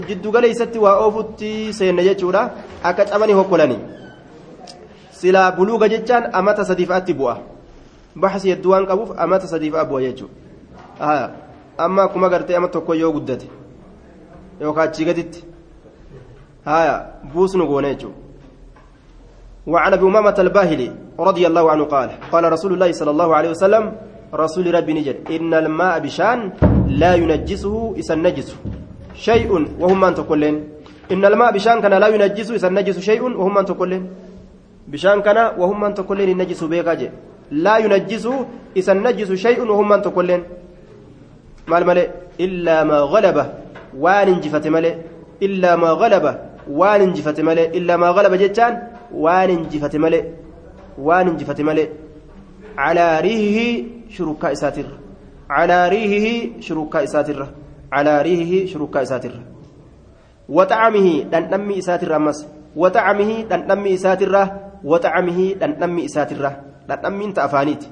jiddugaleessatti waa oofutti seenne jechuudha akka cabanii hokkolanii. silaa buluuga jechaan amata sadiifaatti bu'a baxsi hedduu waan qabuuf amata sadiifaa bu'a jechuudha amma akkuma gartee ama tokko yoo guddate yookaan achii haya buusnu goone jechuudha وعن ابي امامه الباهلي رضي الله عنه قال قال رسول الله صلى الله عليه وسلم رسول ربي نجد ان الماء بشان لا ينجسه اذا النجس شيء وهم ان تقولين ان الماء بشان كان لا ينجسه اذا النجس شيء وهم ان تقولين bishaan kana wahummaan tokkolleen hin najjisu beekaa jedhe laa yunajjisu isan najjisu shay'un wahummaan tokkolleen maal malee illaa maa galaba waan injifate malee illaa maa galaba waan injifate malee illaa maa galaba jechaan waan injifate malee waan injifate malee calaa riihihi shurukkaa isaatirra calaa riihihi shurukkaa isaatirra calaa riihihi shurukkaa isaatirra waxacamihi dhandhammi isaatirra ammas waxacamihi dhandhammi isaatirra وطعمه دندمي إساتره دندمي انت أفانيت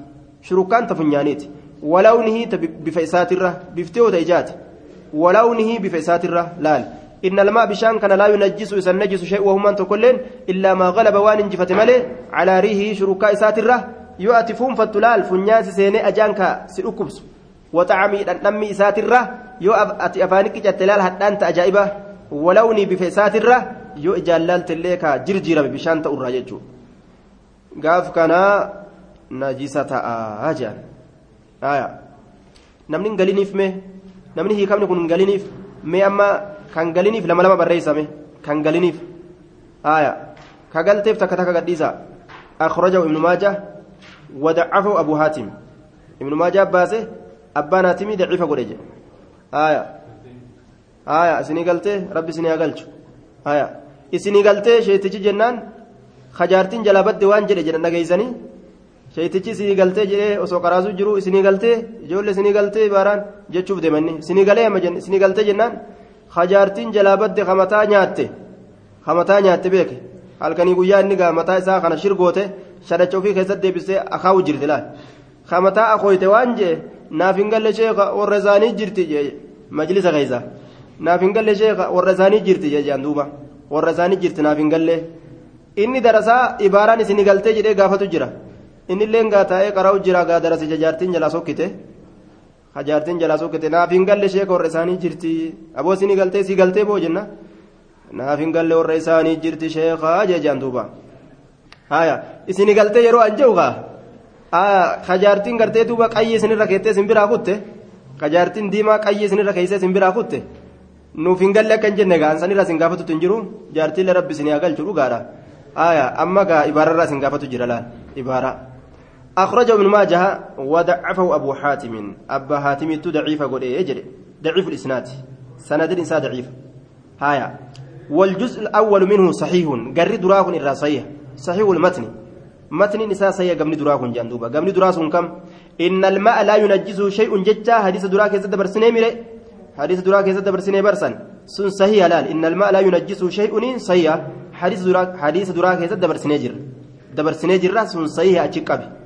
شركان تفنيانيت ولونه بفئساتره بفتيو تيجات ولونه بفئساتره لال إن الماء بشان كان لا ينجس إذا نجس شيء وهم أنت كلين إلا ما غلب وان انجفت ملي على ريحه شركاء إساتره يؤتي فون فتلال فنياس سيني أجانكا سيؤكبس وطعمي دندمي إساتره يو أتي أفانيك جتلال حتى أنت أجائبه ولوني بفئساتره يو إجالال تليكا جرجيرا بشان تأرى يجو kanaa najisa ta'aa jedhan namni galiniif mee? Namni hiikamni kun galiniif? Mee amma kan galiniif lama lama barreessame kan galiniif. Ka galteef takka takka gadhiisa. Akhrajahu ibnu maaja wadaccafahu abu haatim. Ibnu maaja baase abbaan haatimii daciifa godhe jedhe aya. Aya. Isinii galtee? Rabbi isinii hagalchu aya. Isinii galtee sheetichi jennaan hajaartiin jalaa badde waan jedhe jedhan dhageeysanii sheetichi isinii galtee jedhee osoo qaraasuu jiru isinii galtee ijoollee isinii galtee baaraan jechuuf deemanni isinii galee amma jenne isinii galtee jennaan hajaartiin jalaa badde hamataa nyaatte hamataa nyaatte beeke halkanii guyyaa inni gaa mataa isaa kana shirgoote shadacha ofii keessatti deebisee akaa'u jirti laal hamataa akooyte waan jee naaf hin galle sheeka warra isaanii jirti jee majlisa keessa naaf hin galle sheeka warra isaanii jirti jee jaan duuba warra isaanii jirti naaf hin gallee inni darasaa ibaaraan isinii galtee jedhee gaafatu jira innillee gaa taa'ee karaa jira gaa darase jajaartiin jalaa sokkite hajaartiin jalaa sokkite naaf hin galle sheeka warra isaanii jirti aboo sini galtee si galtee boo jenna naaf hin galle warra isaanii jirti sheekaa jejaan duuba haya isini galtee yeroo an jehu kaa hajaartiin gartee duuba qayyee isinirra keettee simbiraa kutte hajaartiin diimaa qayyee isinirra keessee simbiraa kutte nuuf hin galle akka hin jenne gaa sanirra sin gaafatutu hin jiru jaartiilee rabbi isinii agalchu dhugaadha haya amma gaa ibaararraa sin gaafatu jira laal ibaaraa. أخرجه ابن ماجه وضعفه أبو حاتم. أبا حاتم ضعيف قول إيه يجري. ضعيف الإسناد. سند الإنسان ضعيف. هايا. والجزء الأول منه صحيح. قرر دراه إلا صحيح. صحيح المتن. متن نساء صحيح قبل دراه جندوبا قبل دراه كم إن الماء لا ينجزه شيء ججا. حديث دراه كذا برسنة مره حديث دراه كذا برسنة برسن. سن صحيح لال. إن الماء لا ينجزه شيء صحيح. حديث دراه حديث دراه كذا دبرسنه جر. دبرسنة جر سن صحيح أشكابي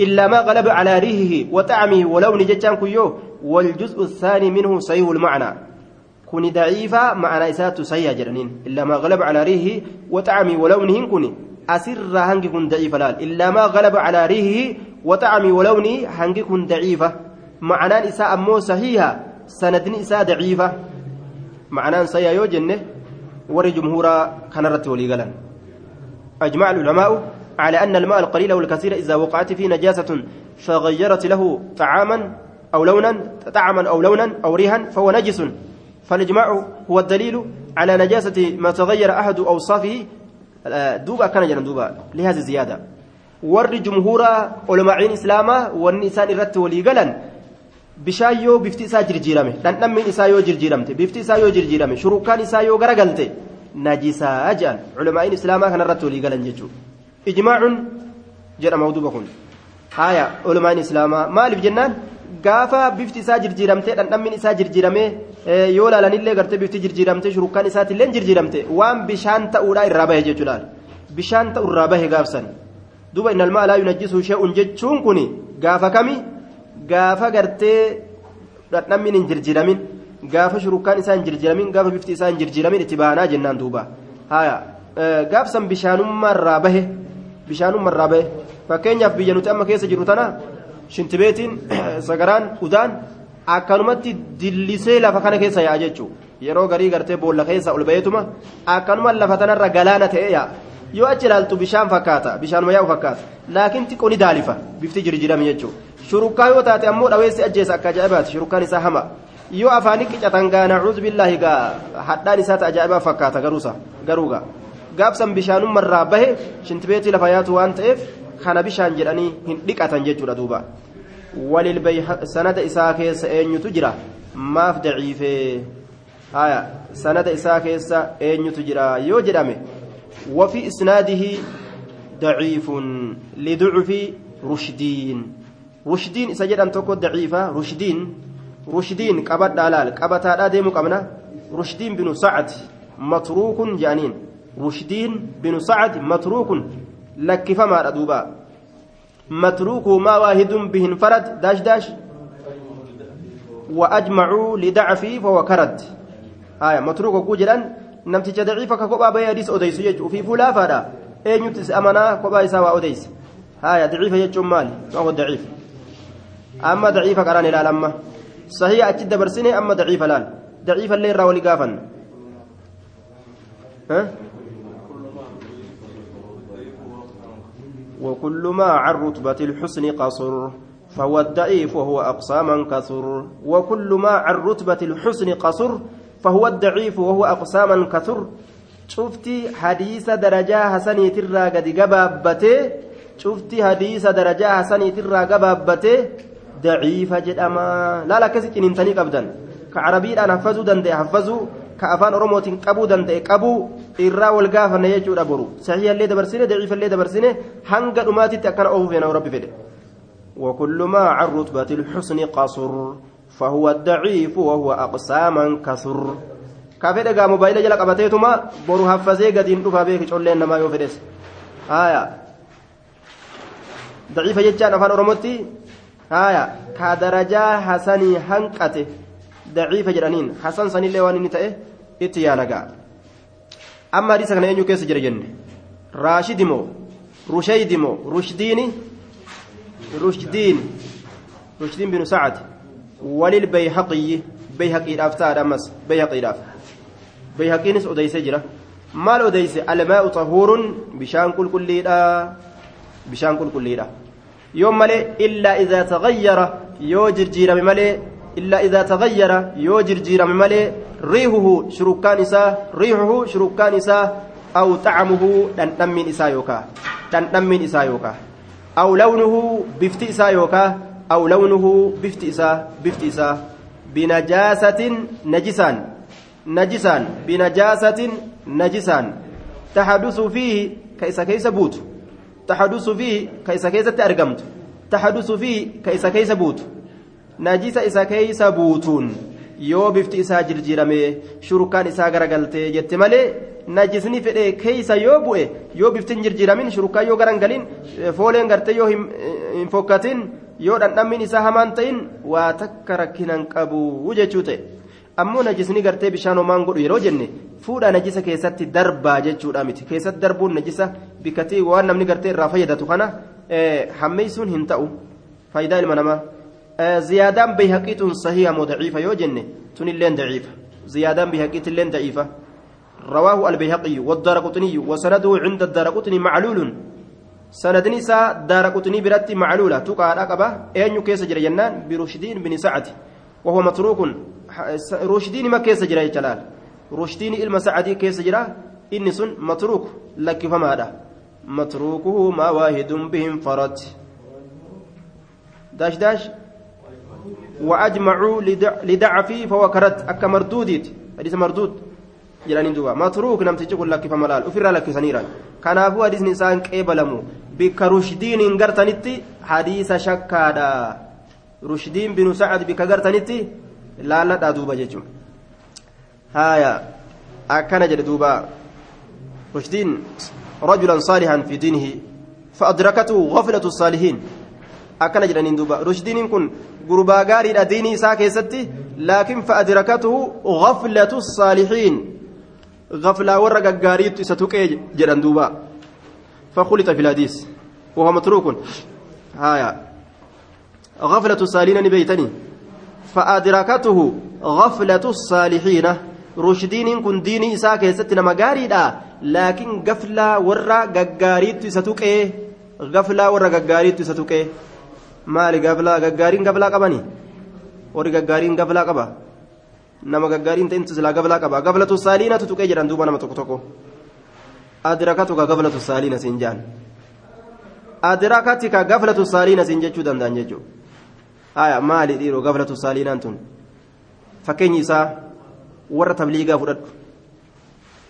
إلا ما غلب على ريحه وطعمه ولون ججان كيو والجزء الثاني منه صحيح المعنى. كن ضعيفة معنى إسات صحيح جرنين. إلا ما غلب على ريحه وطعمه ولونه كن. أسر هنك كن ضعيفة لال. إلا ما غلب على ريحه وطعمه ولونه هنك كن ضعيفة. معنى إساء أمو صحيحة سند إساء ضعيفة. معنى صحيح يو جنة ور جمهورا كان رت ولي أجمع العلماء على أن الماء القليل والكثير إذا وقعت فيه نجاسة فغيرت له طعاما أو لونا طعما أو لونا أو ريحا فهو نجس. فالإجماع هو الدليل على نجاسة ما تغير أحد أوصافه. دوبا كان جنا دوبا لهذه الزيادة. ور جمهور علماء إسلاما والنسان الرت وليقلا dhandhammiin isaa yoo jirjiiramte bifti isaa yoo jirjiirame shurukaan isaa yoo garagalте najisaa jedhan culamaa'iin islaamaa kanarratti walii galan jechuudha ijmaacuun jedhama duuba kun haaya culamaa'iin islaamaa maaliif jennaan gaafa bifti isaa jirjiiramtee dhandhammin isaa jirjiiramee yoo laalanillee gartee bifti jirjiiramtee shurukkaan isaatiillee jirjiiramte waan bishaan ta'uudhaa irraa bahe jechuudha bishaan ta'u irraa bahe gaafsan duuba innal ma'a laa yunajjisu shee'uun jechuun kun gaafa kami gaafa gartee dhandhammin hin jirjiiramin gaafa shurukkaan isaa hin jirjiiramin gaafa bifti isaa hin jirjiiramin itti baanaa jennaan duuba haaya gaafsan bishaanummaa irraa bahe bishaanummaa irraa bahe fakkeenyaaf biyya nuti amma keessa jirru tana shintibeetiin sagaraan udaan akkanumatti dillisee lafa kana keessa yaa'a jechuudha yeroo garii gartee boolla keessa ol baheetuma akkanuma lafa tanarra galaana ta'ee yaa'a yoo achi ilaaltu bishaan fakkaata bishaanuma yaa'u fakkaata laakiin xiqqoo ni daalifa bifti jirjirame jechuudha shurukkaa yoo taate ammoo dhaweessi ajjeesa akka ajaa'ibaati shurukkaan isaa hama yoo afaanii qicatan gaa nacuudhu billaahi gaa isaati ajaa'ibaa fakkaata garuusa garuugaa gaabsan bishaanummaa irraa bahe shintibeetii lafa yaatu waan ta'eef kana bishaan jedhanii hin dhiqatan jechuudha duuba sanada isaa keessa eenyutu jira maaf daciifee haya sanada isaa keessa eenyutu jira yoo jedhame وفي إسناده ضعيف لضعف رشدين رشدين سجد أن تكون ضعيفة رشدين رشدين قبض دلال قبض هذا ديمو قمنا رشدين بن سعد متروك رشدين بن سعد متروك لك فما أدوبا متروك ما واحد به انفرد داش داش وأجمعوا لضعفه فهو كرد آية متروك كوجلا namticha daciifa ka kophaa bahee hadiis odeysu jechuudha ofii fuulaafaadha eenyutti si amanaa kophaa isaa waa odeysa haaya daciifa jechuun maali mahu daciif amma daciifa qaraan ilaal amma sahiha achi dabarsine amma daciifa laal daciifa illee irraa walii وكل ما عن رتبة الحسن قصر فهو الضعيف وهو أقصى كثر. وكل ما عن رتبة الحسن قصر فهو الضعيف وهو أقصى كثر. شفتي حديث درجة حسني ترى قد قبابته؟ شفتي حديث درجة حسني ترى قبابته؟ ضعيفة جدما لا لا كسي ننتني قبدا كعربي أنا حفظوا دندي حفظوا أروموت قبو دندي قبو irraa wal gaafanne jechuudha boru sahiha illee dabarsine daciifa illee dabarsine hanga dhumaatitti akkana oofuuf yana rabbi fedhe وكل ما عن رتبة الحسن قصر فهو الضعيف وهو أقسى من كثر. كافي دغا موبايل جلا قبتيتما بورو حفزي غدين دفا بيك چولين نما يو فدس آية. ضعيف جتان أفان اورموتي آية. كدرجة حسني حنقته ضعيف جرانين حسن سن اللي وان نتئه اتيانغا أما حديث كان ينيو كيس جرى جنة راشد مو رشيد مو رشديني رشدين رشدين بن سعد وللبيهقي بيهقي الأفتار أمس بيهقي الأف بيهقي نس أديس جرى مال أديس الماء طهور بشان كل كل بشان كل كل يوم ملي إلا إذا إلا إذا تغير يوجر جيرا ملي ريحه شركان إساء ريحه شركان إساء أو طعمه دندمين إساء يوكا دندمين إساء يوكا. أو لونه بفت إساء يوكا أو لونه بفت إساء بفت إساء بنجاسة نجسان نجسان بنجاسة نجسان. تحدث فيه كيس كيس بوت. تحدث فيه كيس كيس تأرقمت تحدث فيه كيس كيس بوت. نجس إسا كيس بوتون yoo bifti isaa jirjiiramee shurukaan isaa garagaltee jette malee najisni fedhee keeysa yoo bu'e yoo bifti hin jirjiiramin shurukaa yoo garangalin fooleen gartee yoo hin fokkatin yoo dhandhammin isaa hamaan ta'in waa takka rakkinan qabu jechuu ta'e ammoo najisni gartee bishaan homaan godhu yeroo jenne fuudha najisa keessatti darbaa jechuudha miti keessatti darbuun najisa bikkatii waan namni gartee irraa fayyadatu kana hammeeysuun hin ta'u faayidaa ilma namaa. زيادان بيهقيت صحيحة وضعيفة يوجن تن اللين ضعيفة زيادان بيهقيت اللين ضعيفة رواه البيهقي والدارقطني وسنده عند الدارقطني معلول سند نساء دارقطني برتي معلولة تقع رقبة أين يكيس جرى جنان برشدين بن سعد وهو متروك رشدين ما كيس جرى جلال رشدين إلما سعدي كيس جرى إني سن متروك لك فما هذا متروكه ما واحد بهم فرد وأجمعوا لضعفه فهو كرد أكا مردوديت حديث مردود jedhanii duuba matruuk namtichi kun lakkifama laal ofirraa lakkisaniiran kanaafuu hadiisni isaan qeebalamu bikka rushdiin hin gartanitti hadiisa shakkaadha rushdiin binu sacad bikka gartanitti laalladhaa duuba jechuun haaya akkana jedhe duuba rushdiin rajulan saalihan fi diinihi فأدركته غفلة الصالحين أكن جرانين دوبا رشدين كن غربا غاري ديني إساء كيستي لكن فأدركته غفلة الصالحين غفلة ورق غاري ستوكي جران دوبا فخلط في الحديث وهو متروك هايا غفلة الصالحين بيتني فأدركته غفلة الصالحين رشدين كن ديني إساء كيستي نما غاري لكن غفلة ورق غاري ستوكي warra gaggaariitti isa tuqee. Maali gaflaa gaggaariin gaflaa qabanii warri gaggaariin gaflaa qaba nama gaggaariin ta'intu silaa gaflaa qaba gaflatu saaliinatu tuqee jedhan duuba nama tokko tokko adrakatu ka gaflatu saaliina siin jaan adrakati ka gaflatu saaliina siin jechuu danda'an jechuu haya maali dhiiroo gaflatu saaliinaan tun fakkeenyi isaa warra tabliigaa fudhadhu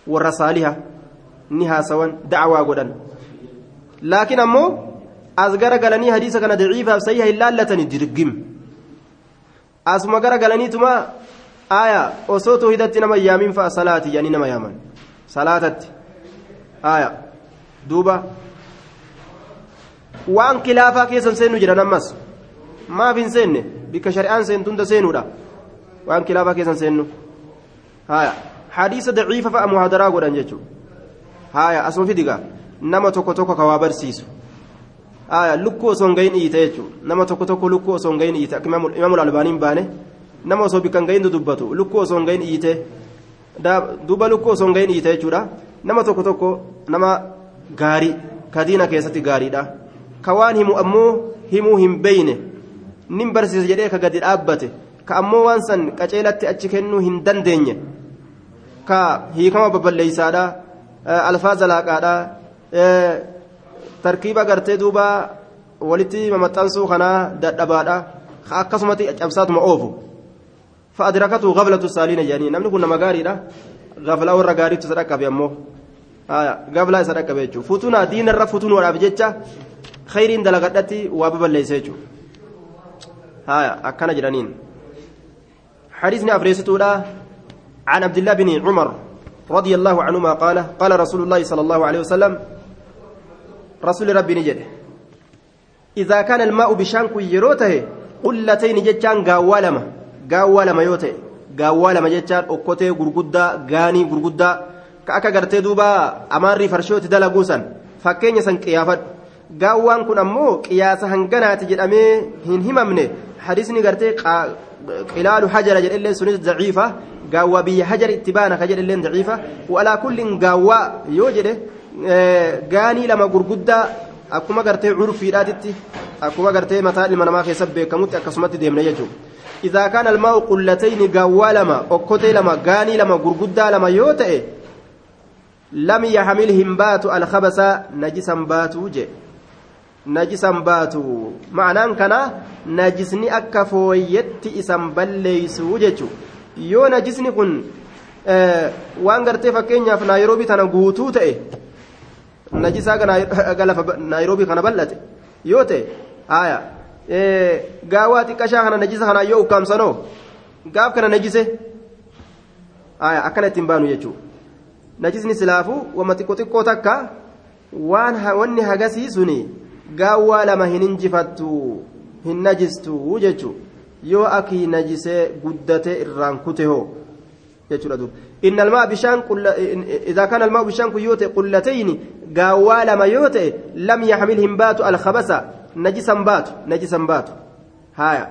warra saaliha ni haasawan dacwaa godhan laakiin ammoo as gara galanii hadiisa kana daciifaaf sayyiha hin laallatani dirgim asuma gara galaniituma aya osoo toohidatti nama yaamin fa'a salaati jedhanii nama yaaman salaatatti aya duuba waan kilaafaa keessan seennu jedhan ammas maaf hin seenne bikka shari'aan seentunda seenuudha waan kilaafaa keessan seennu haya hadiisa daciifa fa'a muhadaraa godhan jechuudha haya asuma fidigaa nama tokko tokko ka barsiisu lukkuu osoo hin gahin iite jechuudha nama tokko tokko lukkuu osoo hin gahin iite akka imaamul albaaniin baane nama osoo bikkan gahin dubbatu lukkuu osoo hin gahin iite duuba lukkuu osoo hin gahin iite jechuudha nama tokko tokko nama gaarii ka diina keessatti gaariidha ka waan himu ammoo himuu hin beeyne nin barsiisa jedhee ka gadi dhaabbate ka ammoo waan san qaceelatti achi kennuu hin dandeenye ka hiikama baballeeysaadha alfaaza laaqaadha tarkiiba gartee duuba walitti mamaxxansuu kanaa dadhabaadha akkasumatti cabsaatuma oofu fa'adirakatu gaflatu saaliina jedhanii namni kun nama gaariidha gaflaa warra gaariitu isa dhaqqabe ammoo gaflaa isa dhaqqabe jechuudha futuna diinarra futunuudhaaf jecha khayriin dalagadhatti waa baballeessa jechuudha akkana jedhaniin حديثنا أفريستودا عن عبد الله بن عمر رضي الله عنهما قال قال رسول الله صلى rasuulli rabbiin jedhe. Izaa kaana ilmaa'u bishaan kun yeroo tahe qullatayni jechaan gaawwaa lama gaawwaa lama yoo ta'e gaawwaa lama jechaan okkotee gurguddaa gaanii gurguddaa ka akka gartee duuba amaarrii farshooti dalaguu san fakkeenya san qiyaafadhu. Gaawwaan kun ammoo qiyaasa hanganaati jedhamee hin himamne. Hadisni gartee qilaalu hajara jedhellee sunis daciifa. Gaawwaa biyya hajar itti baana ka jedhelleen daciifa. Walaa kullin gaawwaa yoo jedhe gaanii lama gurguddaa akkuma gartee curfiidhaatitti akkuma gartee mataa ilma namaa keessatti beekamutti akkasumatti deemna jechuudha. Idaa kaan almaa'u qullatayni gaawwaa lama okkotee lama gaanii lama gurguddaa lama yoo ta'e lam yaxmil hin baatu alkhabasa najisan baatu je najisan baatu ma'anaan kana najisni akka fooyyetti isan balleeysu jechuudha. Yoo najisni kun waan gartee fakkeenyaaf naayiroobii tana guutuu ta'e najisaa naayiroobii kana bal'ate yoo ta'e haaya gaawaa xiqqashaa kana najisa kanaa yoo ukkaamsanoo gaaf kana najise haaya akkana ittiin baanu jechuudha najisni silaafuu wama xiqqoo xiqqoo takka waan wanni hagasii suni gaawwaa lama hin injifattu hin najistu jechuudha yoo akii najisee guddatee irraan kute hoo jechuudha duuba idaa kana almaa bishaan kun yoo ta'e qullatayni gaawwaa lama yoo ta'e lam yaxmil hin baatu alkhabasa najisan baatu najisan baatu haya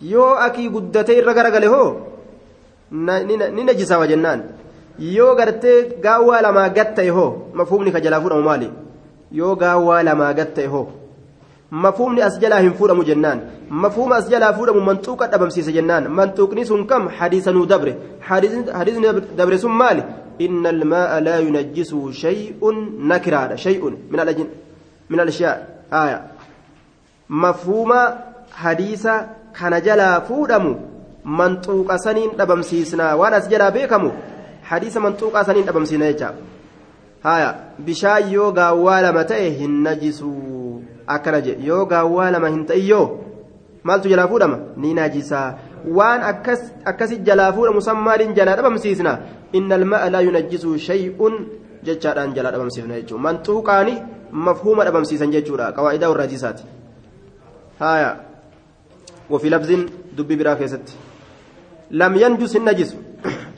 yoo akii guddatee irra garagale hoo ni najisawa jennaan yoo gartee gaawwaa lamaa gatta'e hoo mafhumni ka jalaa fudhamu maali yoo gaawwaa lamaa gatta'e hoo jalaa hin fuudhamu jennaan mafhuma as jalaa fuudhamu manxuuqa dhabamsiisa jennaan manxuuqni sun kam hadiisa nuu dabre hadiisni dabre sun maali inna almaa'a laa yunajjisuhu shay'un nakiraadha shay'un min alashyaa aya mafhuma hadiisa kana jalaa fuudhamu manxuuqa saniin dhabamsiisnaa waan as jalaa beekamu hadiisa manxuuqaa saniin dhabamsiina jecha haya bishaan yoo gaawwaa lama ta'e hin najisu akkana jedhe yoo gaawwaa lama hin ta'iyyoo maaltu jalaa fuudhama ni najisaa waan akkasi jalaa fuudhamu san maaliin jalaa dhabamsiisna inna alma'a laa yunajjisu shay'un jechaadhaan jalaa dhabamsiifna jechuudha manxuuqaani mafhuuma dhabamsiisan jechuudha qawaa'idaa warra hadiisaati haya وفي لفظ دبي برا كيست لم ينجس النجس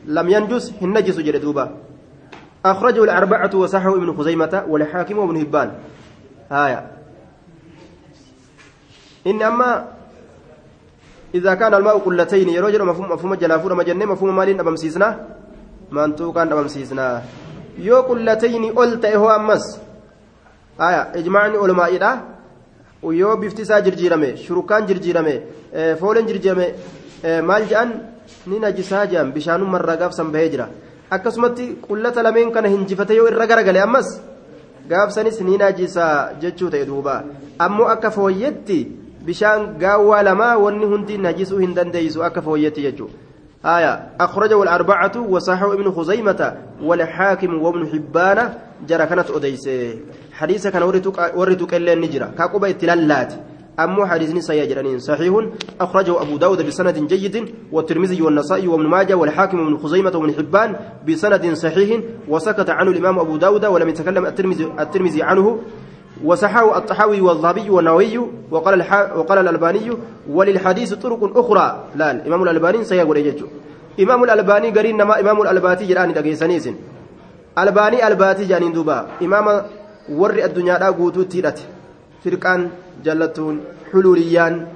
لم ينجس النجس جلدوبا أخرجه الأربعة وصححه ابن خزيمة والحاكم وابن هبان هايا إن أما إذا كان الماء قلتين يروجر مفهوم مفهوم جلافور مجنة مفهوم مالين أبم سيسنا مانتو كان أبم سيسنا يو قلتين قلت إهو أمس آية إجماعني علماء إذا bifti isaa jirjiirame shurukaan jirjiirame fooleen jirjiirame maal jedhan ni najisaa jedhan bishaanumma irraa gaafsan bahee jira akkasumatti qullata lameen kana hinjifate yoo irra garagale ammas gaafsanis ni najisaa jechuu ta'e duuba ammoo akka fooyyetti bishaan gaawwaa lamaa wanni hundi najisuu hin dandeeysu akka fooyyetti jechuudha. آية أخرجه الأربعة وصححه ابن خزيمة والحاكم وابن حبان جرى كانت أديسه حديث كان ورتك إلا النجرة كاكوبا اتلالات أمو حديث سيجرانين صحيح أخرجه أبو داود بسند جيد والترمذي والنسائي وابن ماجه والحاكم وابن خزيمة وابن حبان بسند صحيح وسكت عنه الإمام أبو داود ولم يتكلم الترمذي, الترمذي عنه وصححه الطحاوي والذهبي والنووي وقال الح... وقال الألباني وللحديث طرق أخرى. لا الإمام الألباني سيقول يجو إمام الألباني قرين نما إمام الألباتي جراني دقيسانيس ألباني ألباتي جانين دوبا. إمام ور الدنيا لا قوتو تيرت فرقان جلتون حلوليان.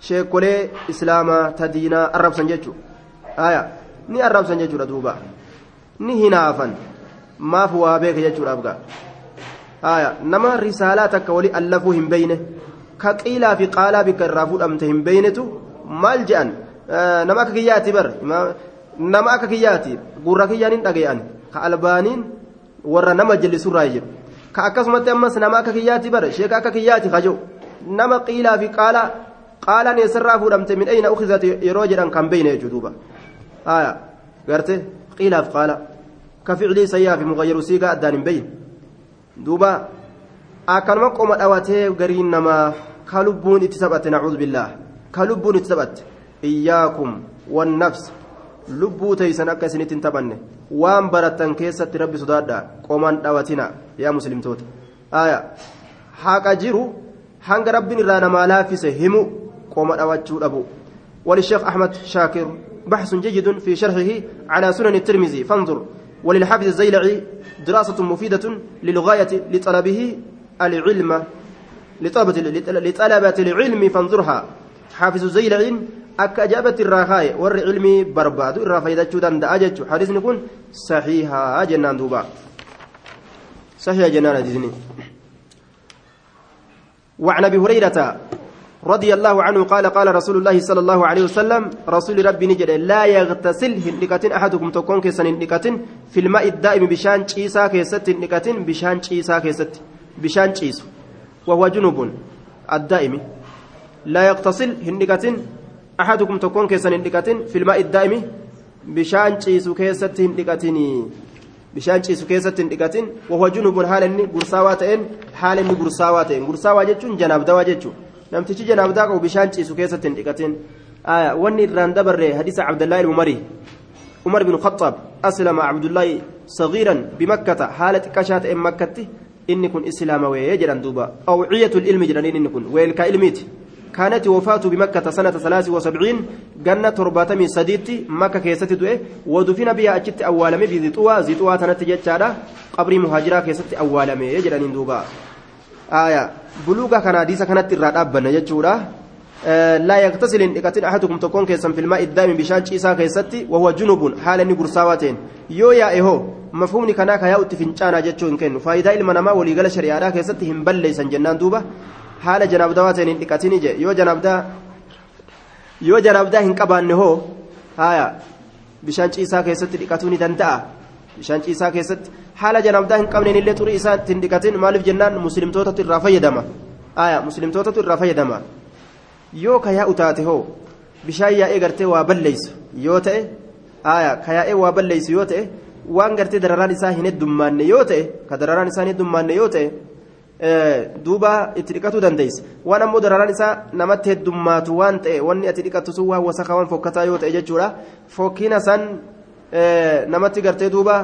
شيكولي إسلاما تدينا الرب سنججو آية. jechuudha duuba ni hinaafan maaf waa beeka jechuudha abgaa haya nama risaalaa takka wali allafuu hin beeyne ka qiilaa fi qaalaa bikka irraa fuudhamte hin beeynetu maal je'an nama akka kiyyaati bar nama akka kiyyaati gurra kiyyaan hin dhaga'an ka albaaniin warra nama jallisurraa jiru ka akkasumatti ammas nama akka kiyyaati bar sheeka akka kiyyaati kajo nama qiilaa fi qaalaa qaalaan eessarraa fuudhamte min ayna ukhizat yeroo jedhan kan beeyne jechuu duuba haya garte qiilaa fi qaalaa ka ficlii sayyaa fi mughayyaru siigaa addaan hin beeyne duuba akkanuma qoma dhawatee gariin namaa ka lubbuun itti taphatte nacuudhu billaah. Ka lubbuun itti taphatte iyyaakum wannafs lubbuu teeysan akka isinitti hin taphanne waan barattan keessatti rabbi sodaadha qoman dhawatina yaa muslimtoota. Aayaa haqa jiru hanga rabbiin irraa namaa laaffise himu qoma dhawachuu dhabu. Walisheef ahmed shaakir baxsun jejidun fi sharxihi calaa sunan tirmizii fanzur. وللحافظ الزيلعي دراسة مفيدة للغاية لطلبه العلم لطلبة لطلبة العلم فانظرها حافظ الزيلعي irraa kaaye warri ilmii barbaadu irraa fayyadachuu danda'a jechuudha hadiisni kun saxiihaa jennaan duuba saxiiha jennaan hadiisni وعن ابي هريره رضي الله عنه قال قال رسول الله صلى الله عليه وسلم رسول ربي نجد لا يغتسل هندكة أحدكم تكون كيسن هندكة في الماء الدائم bishaan ciisaa keessatti hin dhiqatin bishaan ciisaa keessatti bishaan ciisaa وهو جنب الدائم. لا يغتسل hin dhiqatin أحدكم tokkoon keessan hin dhiqatin في الماء الدائم bishaan ciisu keessatti hin dhiqatin bishaan ciisu keessatti hin dhiqatin وهو جنب haala inni gursaawaa ta'een haala inni jechuudha namtichi janaabdaa qabu bishaan ciisu keessatti hin dhiqatin wanni irraan dabarre hadiisa cabdallaahi ilmumarii umar bin khaxaab aslama cabdullaahi sagiiran bimakkata haala xiqqashaa ta'een makkatti inni kun islaamawee jedhan duuba awciyatu ilmi jedhaniin inni kun weelkaa ilmiiti كانت وفاته بمكة سنة ثلاث وسبعين جنة ترباتمي سديتي مكة كيستي دوئه ودفن بها أجت أولامي في زيتوا زيتوا تنتج جارة قبر مهاجرة كيستي أولامي يجران دوبا آية بلوغا كان حديثا كانت الرادابة يجورا آه لا يغتسل إن أحدكم تكون كيسا في الماء الدائم بشان إيسا كيستي وهو جنوب حال نقرساواتين يو يا إيهو مفهومني كناك يا أتفنشانا جتشون كن فايدة إلما ولي قال شريعة كيستي هم بليسا جنان دوبا. haala janaabdawaa ta'een hin dhiqatin ije yoo janaabdaa yoo janaabdaa hin qabaanne hoo haya bishaan ciisaa keessatti dhiqatuu ni danda'a bishaan ciisaa keessatti haala janaabdaa hin qabneen illee xurii isaa hin dhiqatin maaliif jennaan muslimtootatu irraa fayyadama haya muslimtootatu irraa fayyadama yoo ka yaa'u taate hoo bishaan yaa'ee gartee waa balleessu yoo ta'e aya kayaa'ee waa balleessu yoo ta'e waan gartee dararaan isaa hin heddummaanne yoo ta'e ka dararaan isaa hin heddummaanne yoo ta'e duuba itti dhiqatuu dandeessa waan ammoo dararaan isaa namatti heddummaatu waan ta'e wanni ati dhiqattu sun waan wasakaa waan fokkataa yoo ta'e jechuudha fokkina san namatti gartee duuba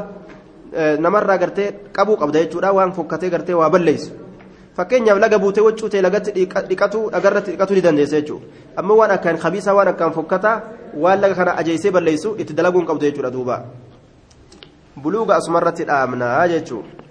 namarraa gartee qabuu qabda jechuudha waan fokkatee gartee waa balleessu fakkeenyaaf laga buutee waccuu ta'e lagatti dhiqatu dhagarratti dhiqatuu ni dandeessa jechuudha ammoo waan akkaan kabiisaa waan akkaan fokkataa waan laga kana ajeessee balleessu itti dalaguun qabdu jechuudha duuba buluuga asumarratti dhaabnaa jechuudha.